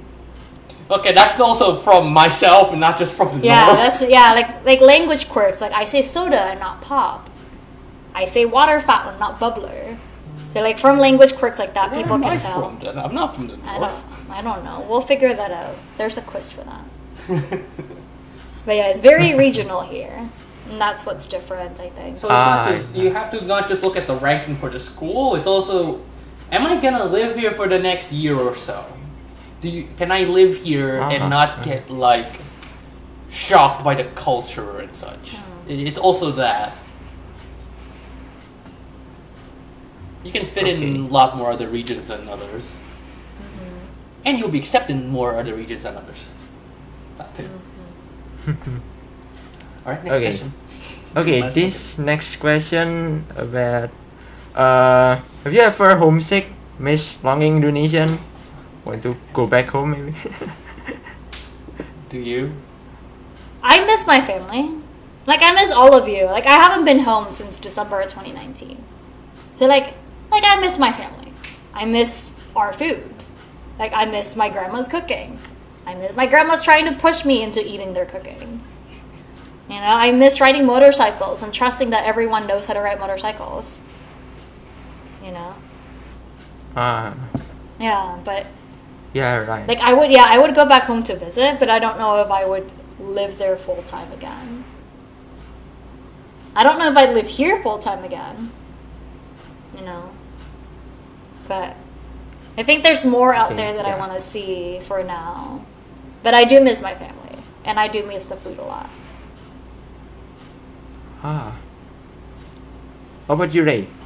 Okay, that's also from myself and not just from the Yeah, north. that's yeah, like like language quirks. Like I say soda and not pop. I say water fountain, not bubbler. They're like from language quirks like that. Where people am can I tell. from? Then? I'm not from the I don't. I don't know. We'll figure that out. There's a quiz for that. But yeah, it's very regional here, and that's what's different. I think. So it's not Ah, just you have to not just look at the ranking for the school. It's also, am I gonna live here for the next year or so? Do you can I live here Uh-huh. and not get like shocked by the culture and such? It- It's also that. You can fit in a lot more other regions than others, and you'll be accepted in more other regions than others. That too. All right, next Okay. question. Okay, Last this next question about uh have you ever homesick, miss longing Indonesian? Want to go back home maybe? Do you? I miss my family. Like I miss all of you. Like I haven't been home since December of 2019. So like like I miss my family. I miss our food. Like I miss my grandma's cooking. I miss my grandma's trying to push me into eating their cooking. You know, I miss riding motorcycles and trusting that everyone knows how to ride motorcycles. You know? Ah, Yeah, but yeah, right. like I would yeah, I would go back home to visit, but I don't know if I would live there full time again. I don't know if I'd live here full time again. You know. But I think there's more out think, there that I want to see for now. But I do miss my family and I do miss the food a lot. ah. How about you, Ray?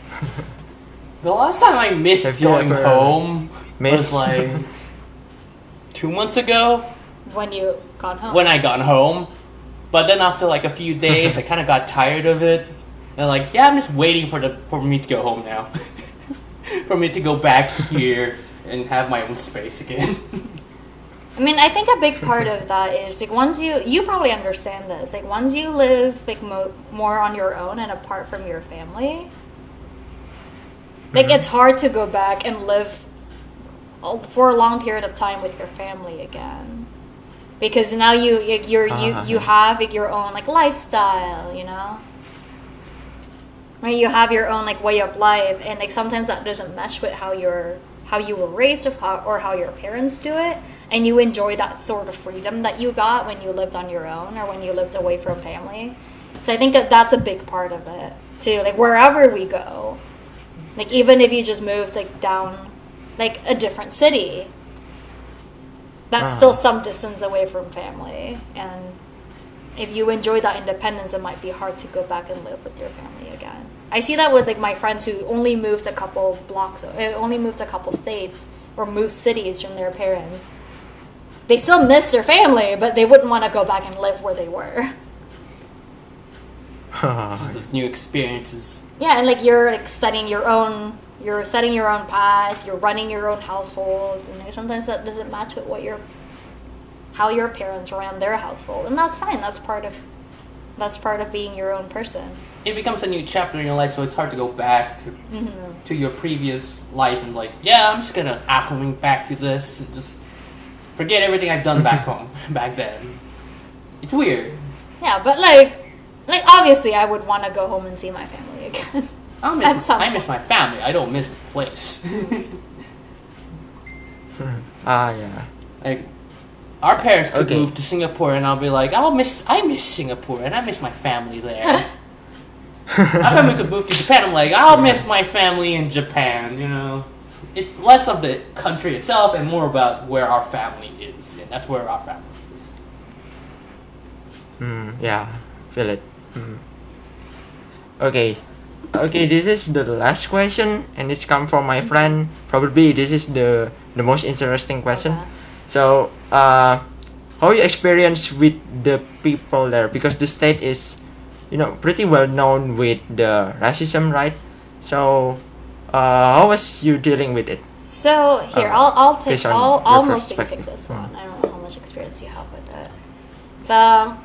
The last time I missed Have going ever home Miss? was like two months ago When you got home. when I got home. But then after like a few days, I kind of got tired of it. And like, yeah, I'm just waiting for the for me to go home now, for me to go back here and have my own space again. I mean, I think a big part of that is like once you you probably understand this. Like once you live like mo- more on your own and apart from your family, like it's hard to go back and live a- for a long period of time with your family again. Because now you like, you're you Uh-huh. you have like your own like lifestyle, you know. Right, you have your own like way of life, and like sometimes that doesn't mesh with how you're how you were raised or how, or how your parents do it, and you enjoy that sort of freedom that you got when you lived on your own or when you lived away from family. So I think that that's a big part of it too. Like wherever we go, like even if you just moved like down, like a different city, that's Ah. still some distance away from family and if you enjoy that independence, it might be hard to go back and live with your family again. I see that with like my friends who only moved a couple blocks, uh, only moved a couple states or moved cities from their parents. They still miss their family, but they wouldn't want to go back and live where they were. just this new experiences. Yeah, and like you're like setting your own, you're setting your own path. You're running your own household. And like, sometimes that doesn't match with what your, how your parents ran their household, and that's fine. That's part of, that's part of being your own person. It becomes a new chapter in your life, so it's hard to go back to Mm-hmm. to your previous life and like, yeah, I'm just gonna acclimate back to this and just forget everything I've done back home back then. It's weird. Yeah, but like, like obviously, I would want to go home and see my family again. I At miss, some I miss my family. I don't miss the place. Ah, yeah. like, our parents could Okay. move to Singapore, and I'll be like, I'll miss, I miss Singapore, and I miss my family there. our family could move to Japan. I'm like, I'll miss my family in Japan. You know, it's less of the country itself and more about where our family is, and that's where our family is. Mm, yeah, feel it. Mm. Okay, okay. This is the last question, and it's come from my friend. Probably this is the the most interesting question. Okay. So, uh, how you experience with the people there? Because the state is, you know, pretty well known with the racism, right? So, uh, how was you dealing with it? So here, I'll I'll take I'll mostly take this Hmm. one. I don't know how much experience you have with it. The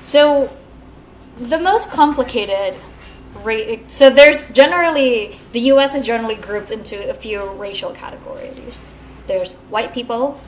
so the most complicated so there's generally the U.S. is generally grouped into a few racial categories. There's white people,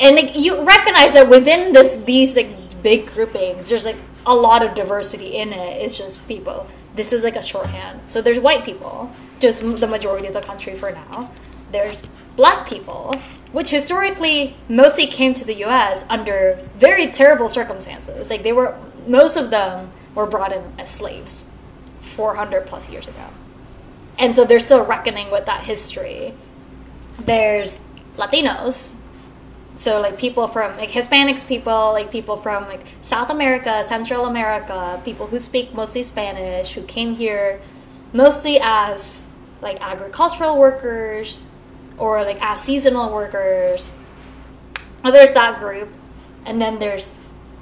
and like, you recognize that within this these like big groupings, there's like a lot of diversity in it. It's just people. This is like a shorthand. So there's white people, just the majority of the country for now. There's black people, which historically mostly came to the U.S. under very terrible circumstances. Like they were, most of them were brought in as slaves, 400 plus years ago, and so they're still reckoning with that history. There's Latinos, so like people from like Hispanics people, like people from like South America, Central America, people who speak mostly Spanish, who came here mostly as like agricultural workers or like as seasonal workers. Well, there's that group, and then there's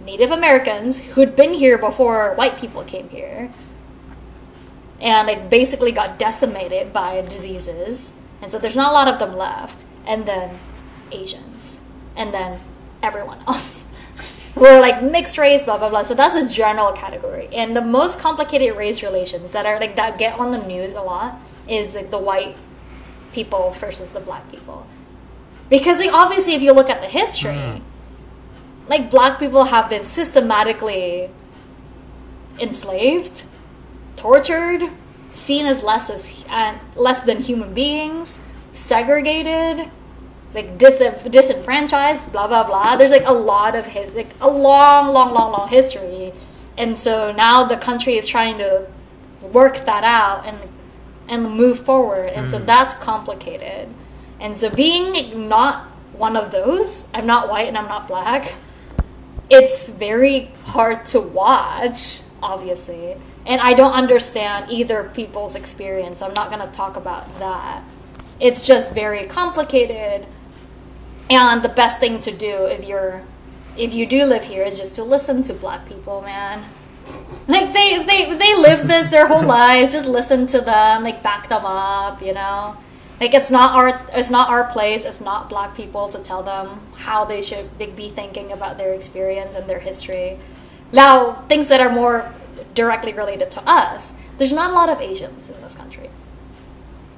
Native Americans who'd been here before white people came here, and like basically got decimated by diseases, and so there's not a lot of them left. And then Asians, and then everyone else. We're like mixed race, blah blah blah. So that's a general category. And the most complicated race relations that are like that get on the news a lot is like the white people versus the black people. Because like obviously if you look at the history, like black people have been systematically enslaved, tortured, seen as less as uh, less than human beings, segregated, like dis- disenfranchised, blah blah blah. There's like a lot of his like a long, long, long, long history, and so now the country is trying to work that out and and move forward, and so mm. that's complicated. And so being not one of those, I'm not white and I'm not black. It's very hard to watch, obviously, and I don't understand either people's experience. I'm not gonna talk about that it's just very complicated and the best thing to do if you're if you do live here is just to listen to black people man. Like they they they live this their whole lives just listen to them like back them up you know? Like it's not our it's not our place it's not black people to tell them how they should be be thinking about their experience and their history. Now things that are more directly related to us there's not a lot of asians in this country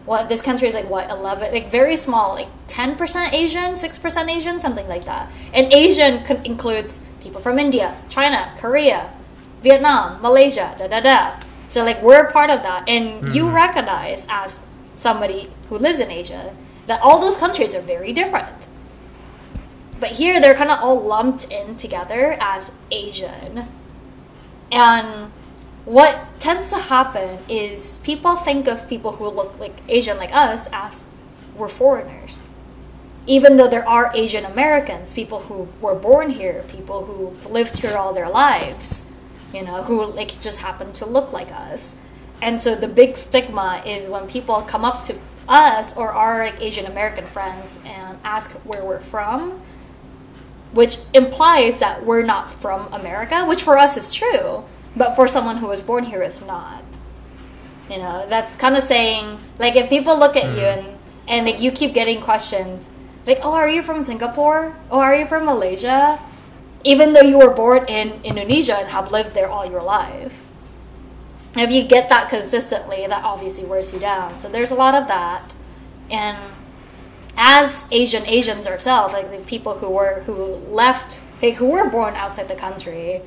what this country is like what 11 like very small like 10% asian 6% asian something like that. And asian con- includes people from india china korea vietnam malaysia da da da. So like we're part of that. And you mm-hmm. recognize as somebody who lives in asia that all those countries are very different. But here they're kind of all lumped in together as asian. And what tends to happen is people think of people who look like Asian like us as we're foreigners. Even though there are Asian Americans, people who were born here, people who've lived here all their lives, you know, who like just happen to look like us. And so the big stigma is when people come up to us or our like Asian American friends and ask where we're from, which implies that we're not from America, which for us is true. But for someone who was born here, it's not. You know, that's kind of saying like if people look at you mm. and and like you keep getting questions like, "Oh, are you from Singapore? Oh, are you from Malaysia?" Even though you were born in Indonesia and have lived there all your life. If you get that consistently, that obviously wears you down. So there's a lot of that. And as Asian Asians ourselves, like the people who were who left, like who were born outside the country,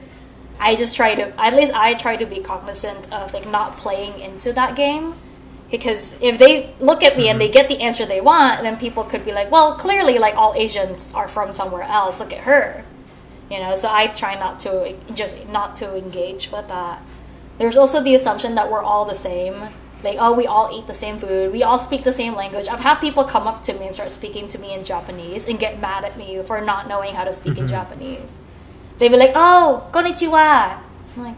I just try to at least I try to be cognizant of like not playing into that game. Because if they look at me and they mm-hmm. get the answer they want, then people could be like, "Well, clearly, like all Asians are from somewhere else. Look at her," you know. So I try not to just not to engage with that. There's also the assumption that we're all the same. Like, oh, we all eat the same food. We all speak the same language. I've had people come up to me and start speaking to me in Japanese and get mad at me for not knowing how to speak in mm-hmm. Japanese. They'd be like, oh, konnichiwa. I'm like,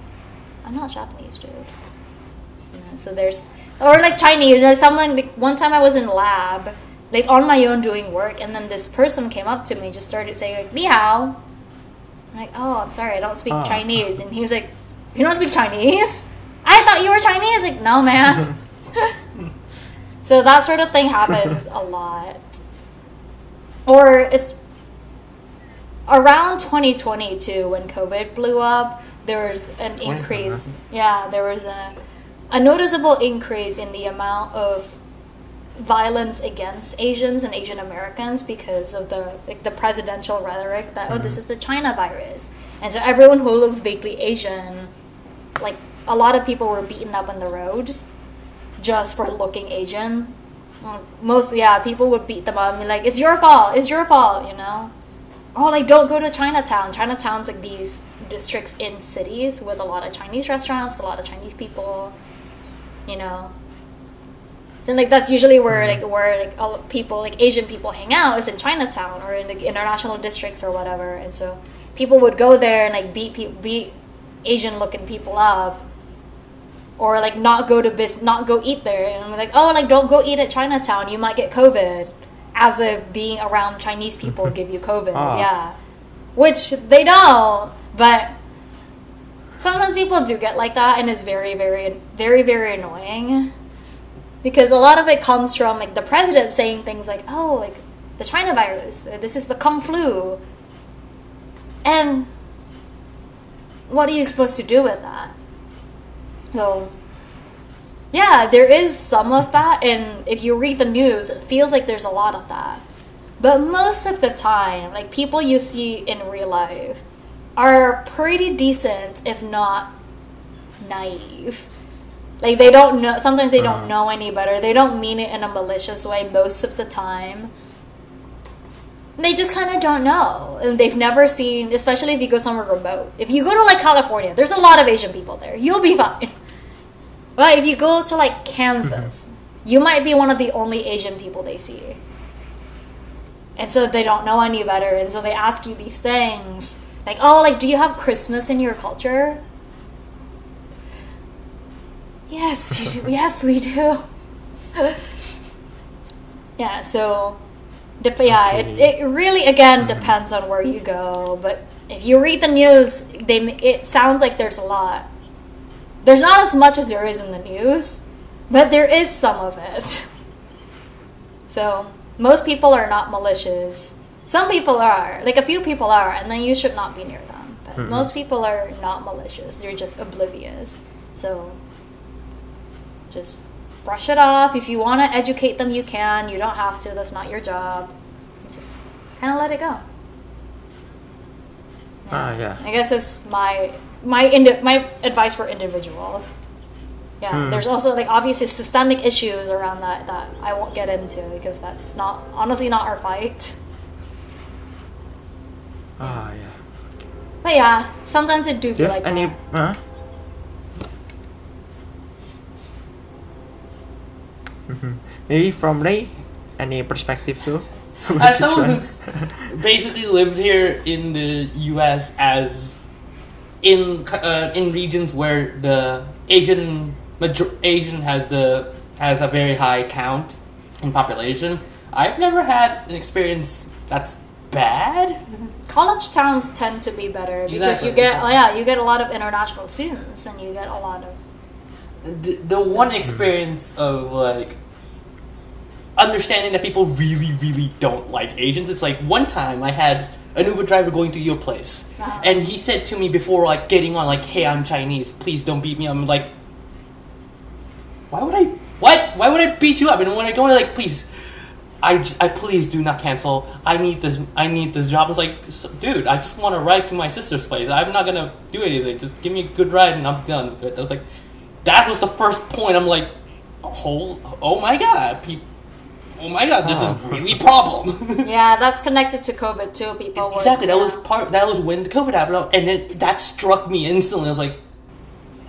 I'm not Japanese, dude. You know, so there's, or like Chinese, or someone, like, one time I was in lab, like on my own doing work, and then this person came up to me, just started saying, like, ni hao. I'm like, oh, I'm sorry, I don't speak Ah. Chinese. And he was like, you don't speak Chinese? I thought you were Chinese. Like, no, man. so that sort of thing happens a lot. Or it's around 2022 when COVID blew up, there was an increase. Yeah, there was a, a noticeable increase in the amount of violence against Asians and Asian Americans because of the like the presidential rhetoric that oh this is the China virus, and so everyone who looks vaguely Asian, like a lot of people were beaten up on the roads, just for looking Asian. Uh, Most yeah, people would beat them up and be like, "It's your fault. It's your fault," you know. Oh, like don't go to Chinatown. Chinatown's like these districts in cities with a lot of Chinese restaurants, a lot of Chinese people, you know. And like that's usually where mm. like where like all people like Asian people hang out is in Chinatown or in the international districts or whatever. And so people would go there and like beat people beat Asian looking people up. Or like not go to bis not go eat there and I'm like, oh like don't go eat at Chinatown, you might get COVID. As if being around Chinese people give you COVID. Ah. Yeah. Which they don't, but sometimes people do get like that and it's very, very very, very annoying because a lot of it comes from like the president saying things like, "Oh, like the China virus, this is the Kung flu," and what are you supposed to do with that? So, yeah, there is some of that, and if you read the news, it feels like there's a lot of that. But most of the time, like people you see in real life are pretty decent, if not naive. Like they don't know. Sometimes they don't Uh-huh. know any better. They don't mean it in a malicious way most of the time. They just kind of don't know, and they've never seen. Especially if you go somewhere remote. If you go to like California, there's a lot of Asian people there. You'll be fine. But if you go to like Kansas, mm-hmm. you might be one of the only Asian people they see. And so they don't know any better, and so they ask you these things like, "Oh, like, do you have Christmas in your culture?" Yes, you do. yes, we do. yeah, so, dep- yeah, it, it really again mm-hmm. depends on where you go. But if you read the news, they it sounds like there's a lot. There's not as much as there is in the news, but there is some of it. So most people are not malicious. Some people are, like a few people are, and then you should not be near them. But Mhm. most people are not malicious. They're just oblivious. So just brush it off. If you want to educate them, you can. You don't have to. That's not your job. Just kind of let it go. Ah, yeah. I guess it's my my indi- my advice for individuals. Yeah, Hmm. there's also like obviously systemic issues around that that I won't get into because that's not honestly not our fight. Ah, yeah. But yeah, sometimes it do Do be you like have any? that. Huh? Maybe from Ray, any perspective too? As someone who's basically lived here in the U.S. as in uh, in regions where the Asian major- Asian has the has a very high count in population, I've never had an experience that's bad. college towns tend to be better because Exactly. you get oh yeah you get a lot of international students and you get a lot of the, the one experience of like understanding that people really really don't like asians it's like one time i had an uber driver going to your place Uh-huh. and he said to me before like getting on like hey i'm chinese please don't beat me i'm like why would i what why would i beat you up and when i go like please I, I please do not cancel. I need this. I need this job. I was like, dude, I just want to ride to my sister's place. I'm not gonna do anything. Just give me a good ride and I'm done with it. I was like, that was the first point. I'm like, oh, oh my god, pe- oh my god, this is Oh. really a problem. yeah that's connected to covid too people were exactly. That was part. That was when the COVID happened, and then that struck me instantly. I was like,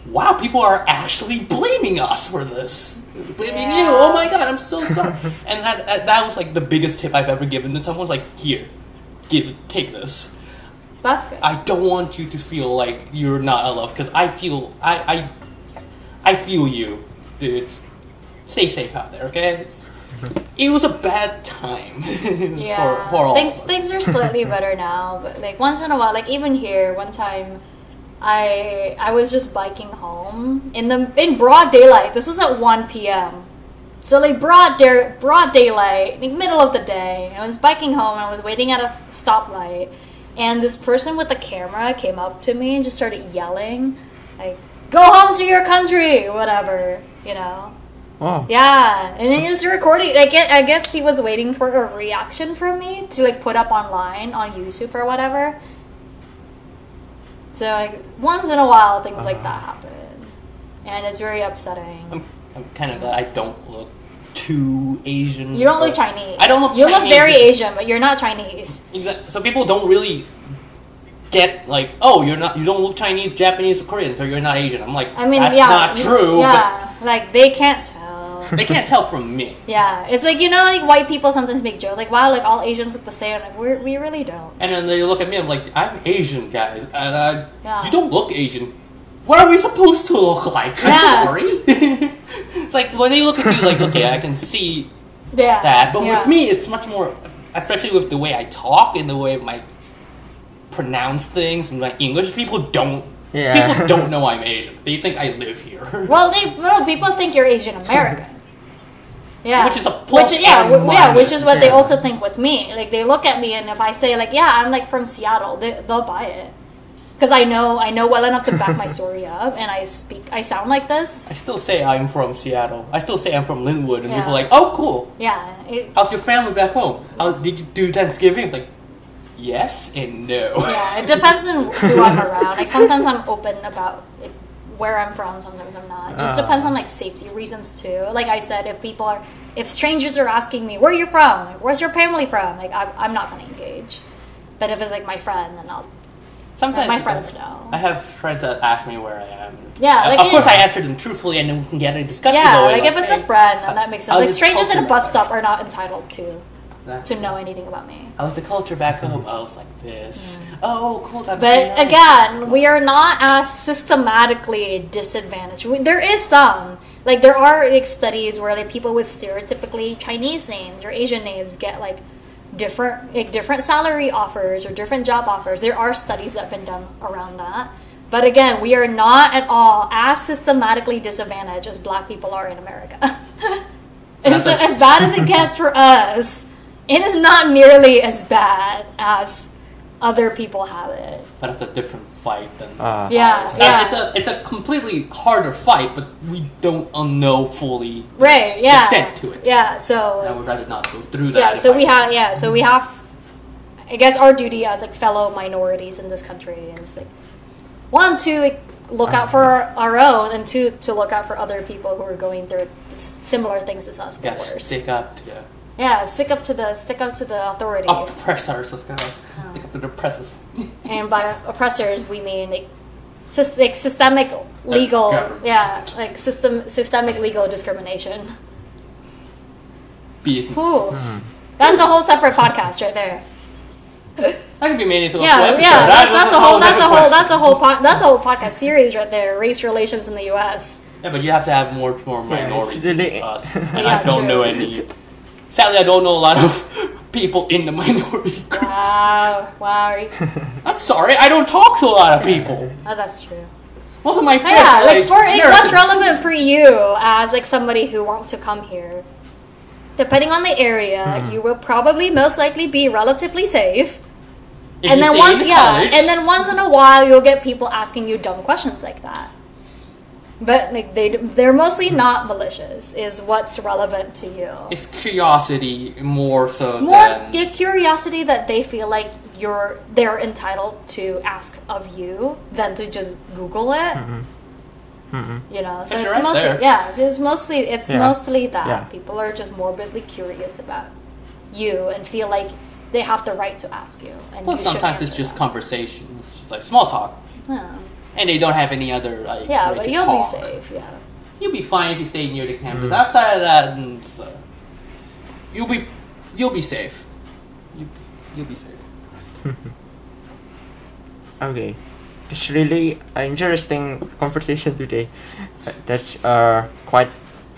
wow, people are actually blaming us for this. Blaming you. Oh my god, I'm so sorry. and that, that that was like the biggest tip I've ever given to someone. Was like, here, give, take this. that's good I don't want you to feel like you're not alone because I feel I I I feel you, dude. Stay safe out there, okay? It's, it was a bad time. Yeah. for, for all things things are slightly better now but like once in a while like even here one time i i was just biking home in the in broad daylight. This was at 1 p.m so like broad day, broad daylight like middle of the day. I was biking home and i was waiting at a stoplight and this person with the camera came up to me and just started yelling like go home to your country whatever you know Oh. yeah, and then he was recording. I guess, I guess he was waiting for a reaction from me to like put up online on YouTube or whatever. So like once in a while, things like that uh-huh. happen, and it's very upsetting. I'm, I'm kind of glad I don't look too Asian. You don't look Chinese. I don't look. You look very Asian, but you're not Chinese. Exact- So people don't really get like, oh, you're not. You don't look Chinese, Japanese, or Korean, so you're not Asian. I'm like, I mean, that's yeah, not you- true. Yeah, like they can't tell. But they can't tell from me. yeah, it's like you know, like white people sometimes make jokes like, "Wow, like all Asians look the same." Like we we really don't. And then they look at me, I'm like, I'm Asian, guys, and I, Yeah. you don't look Asian. What are we supposed to look like? I'm Yeah. sorry. it's like when they look at you, like, okay, I can see yeah, that, but yeah. with me, it's much more, especially with the way I talk and the way I pronounce things and my English. People don't. Yeah. People don't know I'm Asian. They think I live here. Well, they well, people think you're Asian American. Yeah, Which is a plus Which, yeah, w- yeah, which is what they also think with me. Like they look at me, and if I say like, "Yeah, I'm like from Seattle," they, they'll buy it because I know I know well enough to back my story up, and I speak, I sound like this. I still say I'm from Seattle. I still say I'm from Lynnwood, and Yeah. people are like, "Oh, cool. Yeah, it, How's your family back home? How did you do Thanksgiving?" It's like, yes and no. yeah, it depends on who I'm around. Like sometimes I'm open about like, where I'm from, sometimes I'm not. It just Ah. depends on like safety reasons too. Like I said, if people are, if strangers are asking me where you from, like, where's your family from, like I'm, I'm not gonna engage. But if it's like my friend, then I'll. Sometimes my friends know. I have friends that ask me where I am. Yeah, Uh, like of course it- I answer them truthfully, and then we can get a discussion Yeah, going. like if it's a friend, then that makes sense. how's Like strangers at a culture bus stop are not entitled to That's- to know anything about me. I was the culture back home? I was like this. Mm. Oh, cool. That's But again, we are not as systematically disadvantaged. We, there is some, like there are like studies where like people with stereotypically Chinese names or Asian names get like different like different salary offers or different job offers. There are studies that have been done around that. But again, we are not at all as systematically disadvantaged as black people are in America. and so, as bad as it gets for us, it is not nearly as bad as other people have it. but it's a different fight than. Ah. Yeah, ours. yeah. It's a it's a completely harder fight, but we don't uh, know fully right yeah extent to it. yeah so I so would rather not go through that. yeah so we have yeah so we have i guess our duty as like fellow minorities in this country is like one to like, look out for our, our own and two to look out for other people who are going through similar things as us but Yeah, worse stick up to the yeah stick up to the stick up to the authorities oppressors. Let's go. Oh. Stick up to the oppressors. and by oppressors we mean like, sys- like systemic uh, legal government. yeah like system systemic legal discrimination Business. Ooh. Hmm. that's a whole separate podcast right there That could be made into a full Yeah, episode. yeah, That- that's, that's a whole, that's a whole, that's a whole, po- that's a whole podcast series right there. Race relations in the U.S. Yeah, but you have to have more more minorities it's really- than us, and Yeah, I don't true. know any. Sadly, I don't know a lot of people in the minority groups. Wow, wow. I'm sorry, I don't talk to a lot of people. Oh, that's true. Most of my friends yeah, are like like for it, relevant for you as like somebody who wants to come here? Depending on the area, hmm. you will probably most likely be relatively safe. If and then once yeah, college, and then once in a while you'll get people asking you dumb questions like that. But like they they're mostly not malicious is what's relevant to you. it's curiosity more so More than the curiosity that they feel like you're they're entitled to ask of you than to just Google it. Mm-hmm. Mm-hmm. You know, so Yes, it's right mostly there. yeah, it's mostly it's Yeah. mostly that Yeah. people are just morbidly curious about you and feel like they have the right to ask you. And well, you sometimes it's just them. conversations, just like small talk, yeah, and they don't have any other like. yeah way but to you'll talk. be safe. Yeah. You'll be fine if you stay near the campus. Outside of that, and uh, you'll be you'll be safe. You you'll be safe. Okay, it's really an interesting conversation today. That's uh quite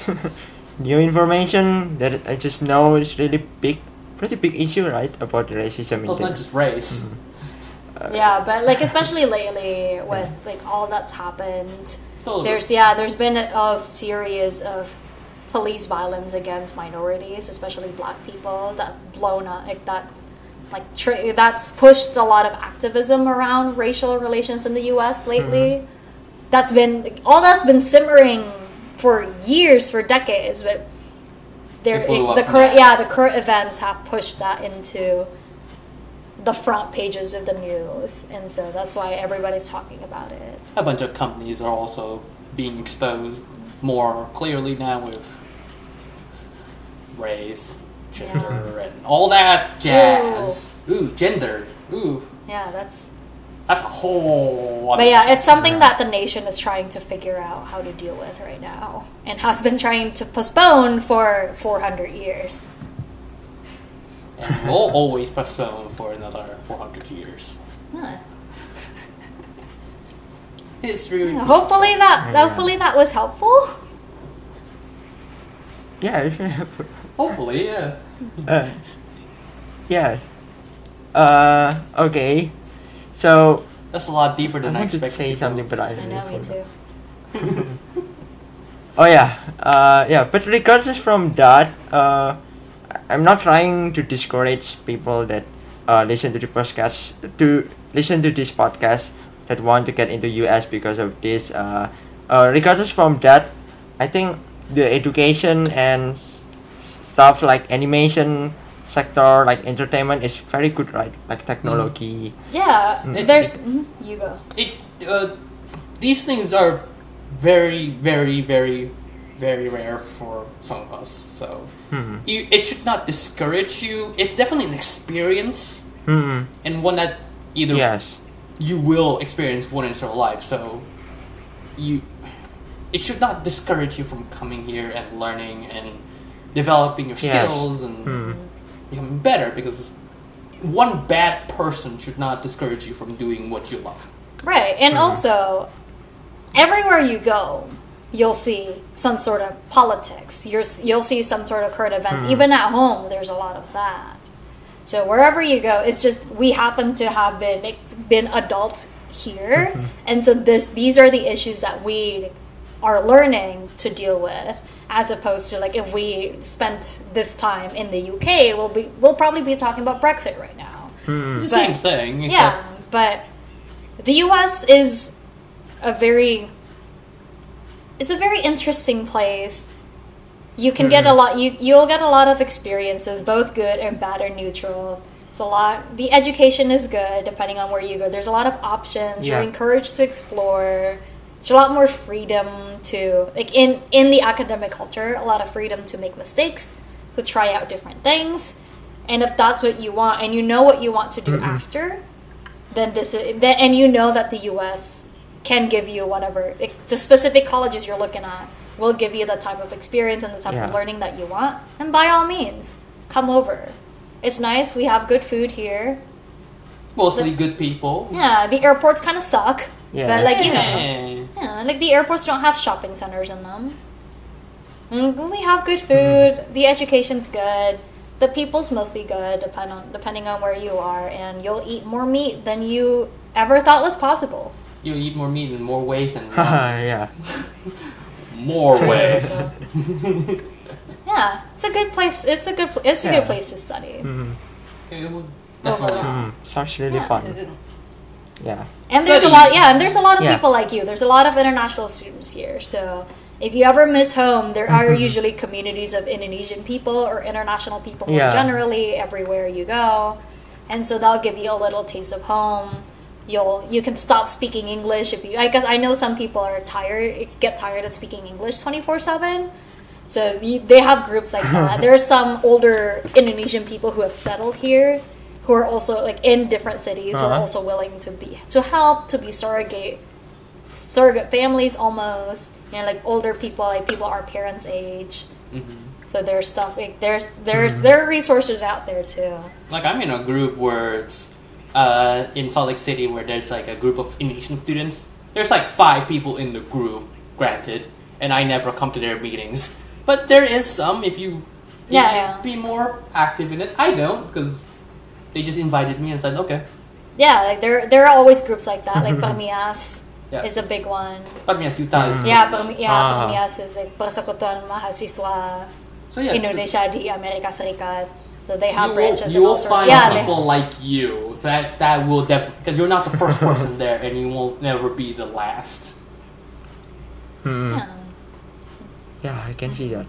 new information that I just know is really big, pretty big issue, right? About racism Well, it's in not the just race. Yeah, but like especially lately with like all that's happened, there's yeah, there's been a, a series of police violence against minorities, especially black people, that blown up like that, like that's pushed a lot of activism around racial relations in the U.S. lately. That's been all that's been simmering for years, for decades, but. There, It the current, yeah, the current events have pushed that into the front pages of the news, and so that's why everybody's talking about it. a bunch of companies are also being exposed more clearly now with race, gender, and all that jazz. Ooh, gender. Ooh, Yeah, that's. that's a whole. But yeah, it's something that the nation is trying to figure out how to deal with right now, and has been trying to postpone for 400 years. And we'll always postpone for another 400 years. Huh. History. Yeah, hopefully that Yeah. hopefully that was helpful. yeah, if you have, Hopefully, yeah. uh, yeah. Uh, okay. So That's a lot deeper than I, wanted to expected. say to go. something, but I I know, me forgot. too. Oh yeah, uh, yeah. But regardless from that, uh, I'm not trying to discourage people that uh, listen to the podcast to listen to this podcast that want to get into US because of this. Uh, uh, regardless from that, I think the education and s- s- stuff like animation sector, like entertainment, is very good, right? Like technology. Yeah, Mm. there's mhm, you go. it uh, these things are very very very very rare for some of us so Hmm. you, it should not discourage you it's definitely an experience Hmm. and one that either Yes. you will experience one in your life so you it should not discourage you from coming here and learning and developing your Yes. skills and Hmm. becoming better because one bad person should not discourage you from doing what you love Right, and Mhm. also everywhere you go, you'll see some sort of politics. You're, you'll see some sort of current events. Mhm. Even at home, there's a lot of that. So wherever you go, it's just we happen to have been been adults here, and so this these are the issues that we are learning to deal with. As opposed to like if we spent this time in the UK, we'll be we'll probably be talking about Brexit right now. It's the But- same thing except Yeah, but the U.S. is a very it's a very interesting place. You can get a mm-hmm. lot. You you'll get a lot of experiences, both good and bad or neutral. It's a lot. The education is good depending on where you go. There's a lot of options. You're encouraged to explore. There's a lot more freedom to like in in the academic culture. A lot of freedom to make mistakes, to try out different things, and if that's what you want, and you know what you want to do Mm-mm. after, then this is then, and you know that the U.S. can give you whatever like, the specific colleges you're looking at will give you the type of experience and the type Yeah. of learning that you want. And by all means, come over. It's nice. We have good food here. mostly good people. Yeah, the airports kind of suck, Yeah, but like you know, Yeah. yeah, like the airports don't have shopping centers in them. Mm, and we have good mm-hmm. food. The education's good. the people's mostly good, depend on depending on where you are, and you'll eat more meat than you ever thought was possible. You eat more meat in more ways than one. yeah. more ways. Yeah, it's a good place. It's a good. It's a Yeah. good place to study. Mhm. It would definitely. Overall. Mhm. Sounds really Yeah, fun. Yeah. And there's a lot. Yeah, and there's a lot of Yeah. people like you. There's a lot of international students here. So if you ever miss home, there are Mm-hmm. usually communities of Indonesian people or international people Yeah. generally everywhere you go, and so that'll give you a little taste of home. You'll you can stop speaking English if you. I guess I know some people are tired, get tired of speaking English twenty four seven. So you, they have groups like that. there are some older Indonesian people who have settled here, who are also like in different cities, who are Uh-huh. also willing to be to help to be surrogate surrogate families almost, and like older people, like people our parents' age. Mhm. So there's stuff like there's there's there are resources out there too. Like I'm in a group where it's uh, in Salt Lake City where there's like a group of Indonesian students. There's like five people in the group, granted, and I never come to their meetings. But there is some if you you Yeah, yeah. be more active in it. I don't because they just invited me and said okay. Yeah, like there there are always groups like that. Like Permias Yes. is a big one. But me Yuta is Yeah, Pam, yeah, Ah. Permias is like Persekutuan Mahasiswa so yeah, Indonesia di Amerika Serikat. So they have you will, you will find yeah, they- people like you that that will definitely because you're not the first person there and you won't never be the last. Hmm. yeah. Yeah, I can see that.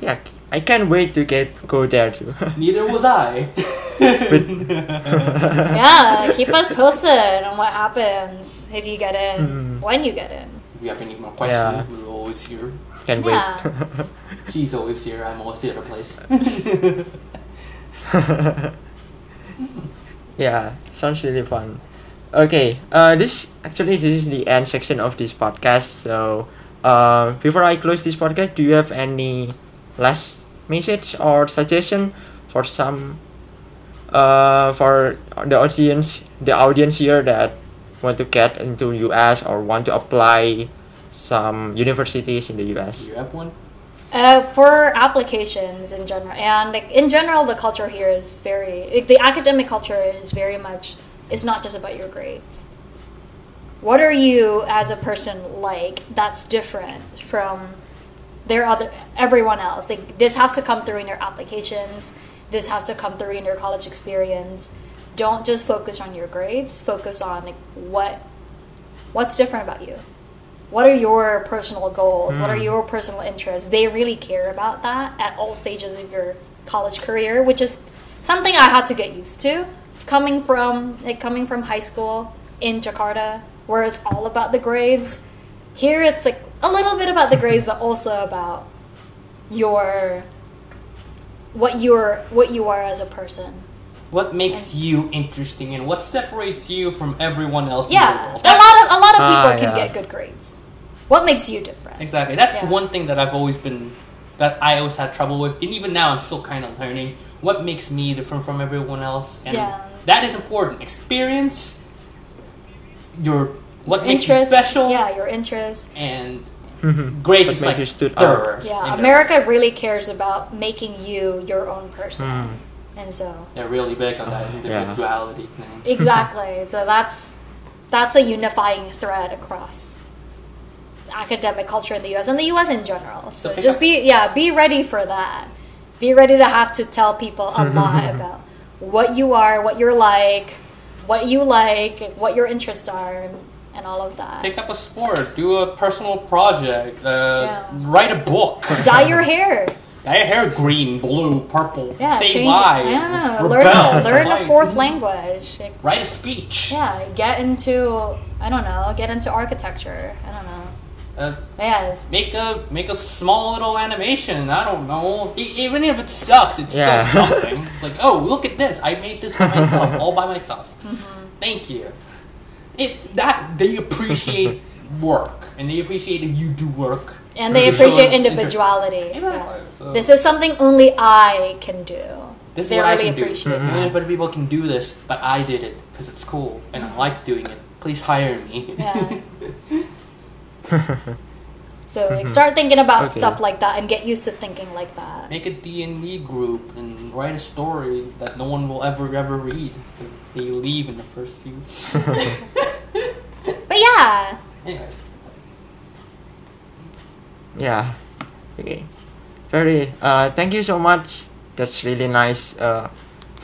Yeah, I can't wait to get go there too. Neither was I. yeah, keep us posted on what happens if you get in, Mhm. when you get in. If you have any more questions, Yeah. we're always here. Can't Yeah. She's always here. I'm always the other place. yeah, sounds really fun. Okay, uh, this actually this is the end section of this podcast. So, uh, before I close this podcast, do you have any last message or suggestion for some, uh, for the audience, the audience here that want to get into US or want to apply some universities in the Do US? you have one? Uh, for applications in general, and like in general, the culture here is very like, the academic culture is very much. It's not just about your grades. What are you as a person like? That's different from their other everyone else. Like this has to come through in your applications. This has to come through in your college experience. Don't just focus on your grades. Focus on like what what's different about you what are your personal goals? What are hmm. your personal interests? They really care about that at all stages of your college career which is something i had to get used to. Coming from like coming from high school in jakarta where it's all about the grades here it's like a little bit about the grades but also about your what you're what you are as a person What makes you interesting and what separates you from everyone else in the yeah world? a lot of a lot of people Ah, can yeah. get good grades what makes you different Exactly. That's Yeah. one thing that I've always been that I always had trouble with, and even now I'm still kind of learning what makes me different from everyone else, and Yeah. that is important. Experience, your what makes interest you special, yeah your interest and grades What is made like you stood out. third. Yeah. America really cares about making you your own person, Mm. And so They're really big on that Uh, yeah. individuality thing. exactly. so that's that's a unifying thread across academic culture in the U.S. and the U.S. in general. So So just be yeah, be ready for that. Be ready to have to tell people a lot about what you are, what you're like, what you like, what your interests are, and all of that. Pick up a sport, do a personal project, uh, Yeah. write a book, Dye your hair. Dye your hair green, blue, purple, Yeah, say change. why, Yeah, rebel, Learn, learn a fourth language. Like, write a speech. Yeah, get into I don't know, get into architecture. I don't know. Uh, Yeah, make a make a small little animation. I don't know. E- even if it sucks, it's Yeah. still something. It's like, oh, look at this! I made this by myself, all by myself. Mm-hmm. Thank you. It that they appreciate work and they appreciate if you do work. And they appreciate individuality. Yeah, Yeah. so- This is something only I can do. This is they what I can do. appreciate Mhm. Even if other people can do this, but I did it because it's cool and I like doing it. Please hire me. Yeah. So like, start thinking about Okay. stuff like that and get used to thinking like that. Make a D&D group and write a story that no one will ever ever read because they leave in the first few. But yeah, Anyways, Yeah. Okay. Very. Uh, thank you so much. That's really nice. Uh,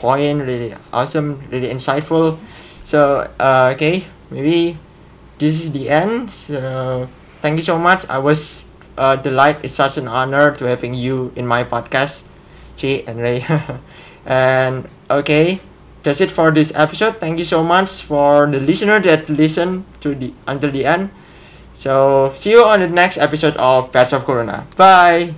point. Really awesome. Really insightful. So uh, okay, maybe this is the end. So thank you so much. I was uh, delighted. It's such an honor to having you in my podcast, Chi and Ray. and okay, that's it for this episode. Thank you so much for the listener that listened to the until the end. So see you on the next episode of Pets of Corona. Bye.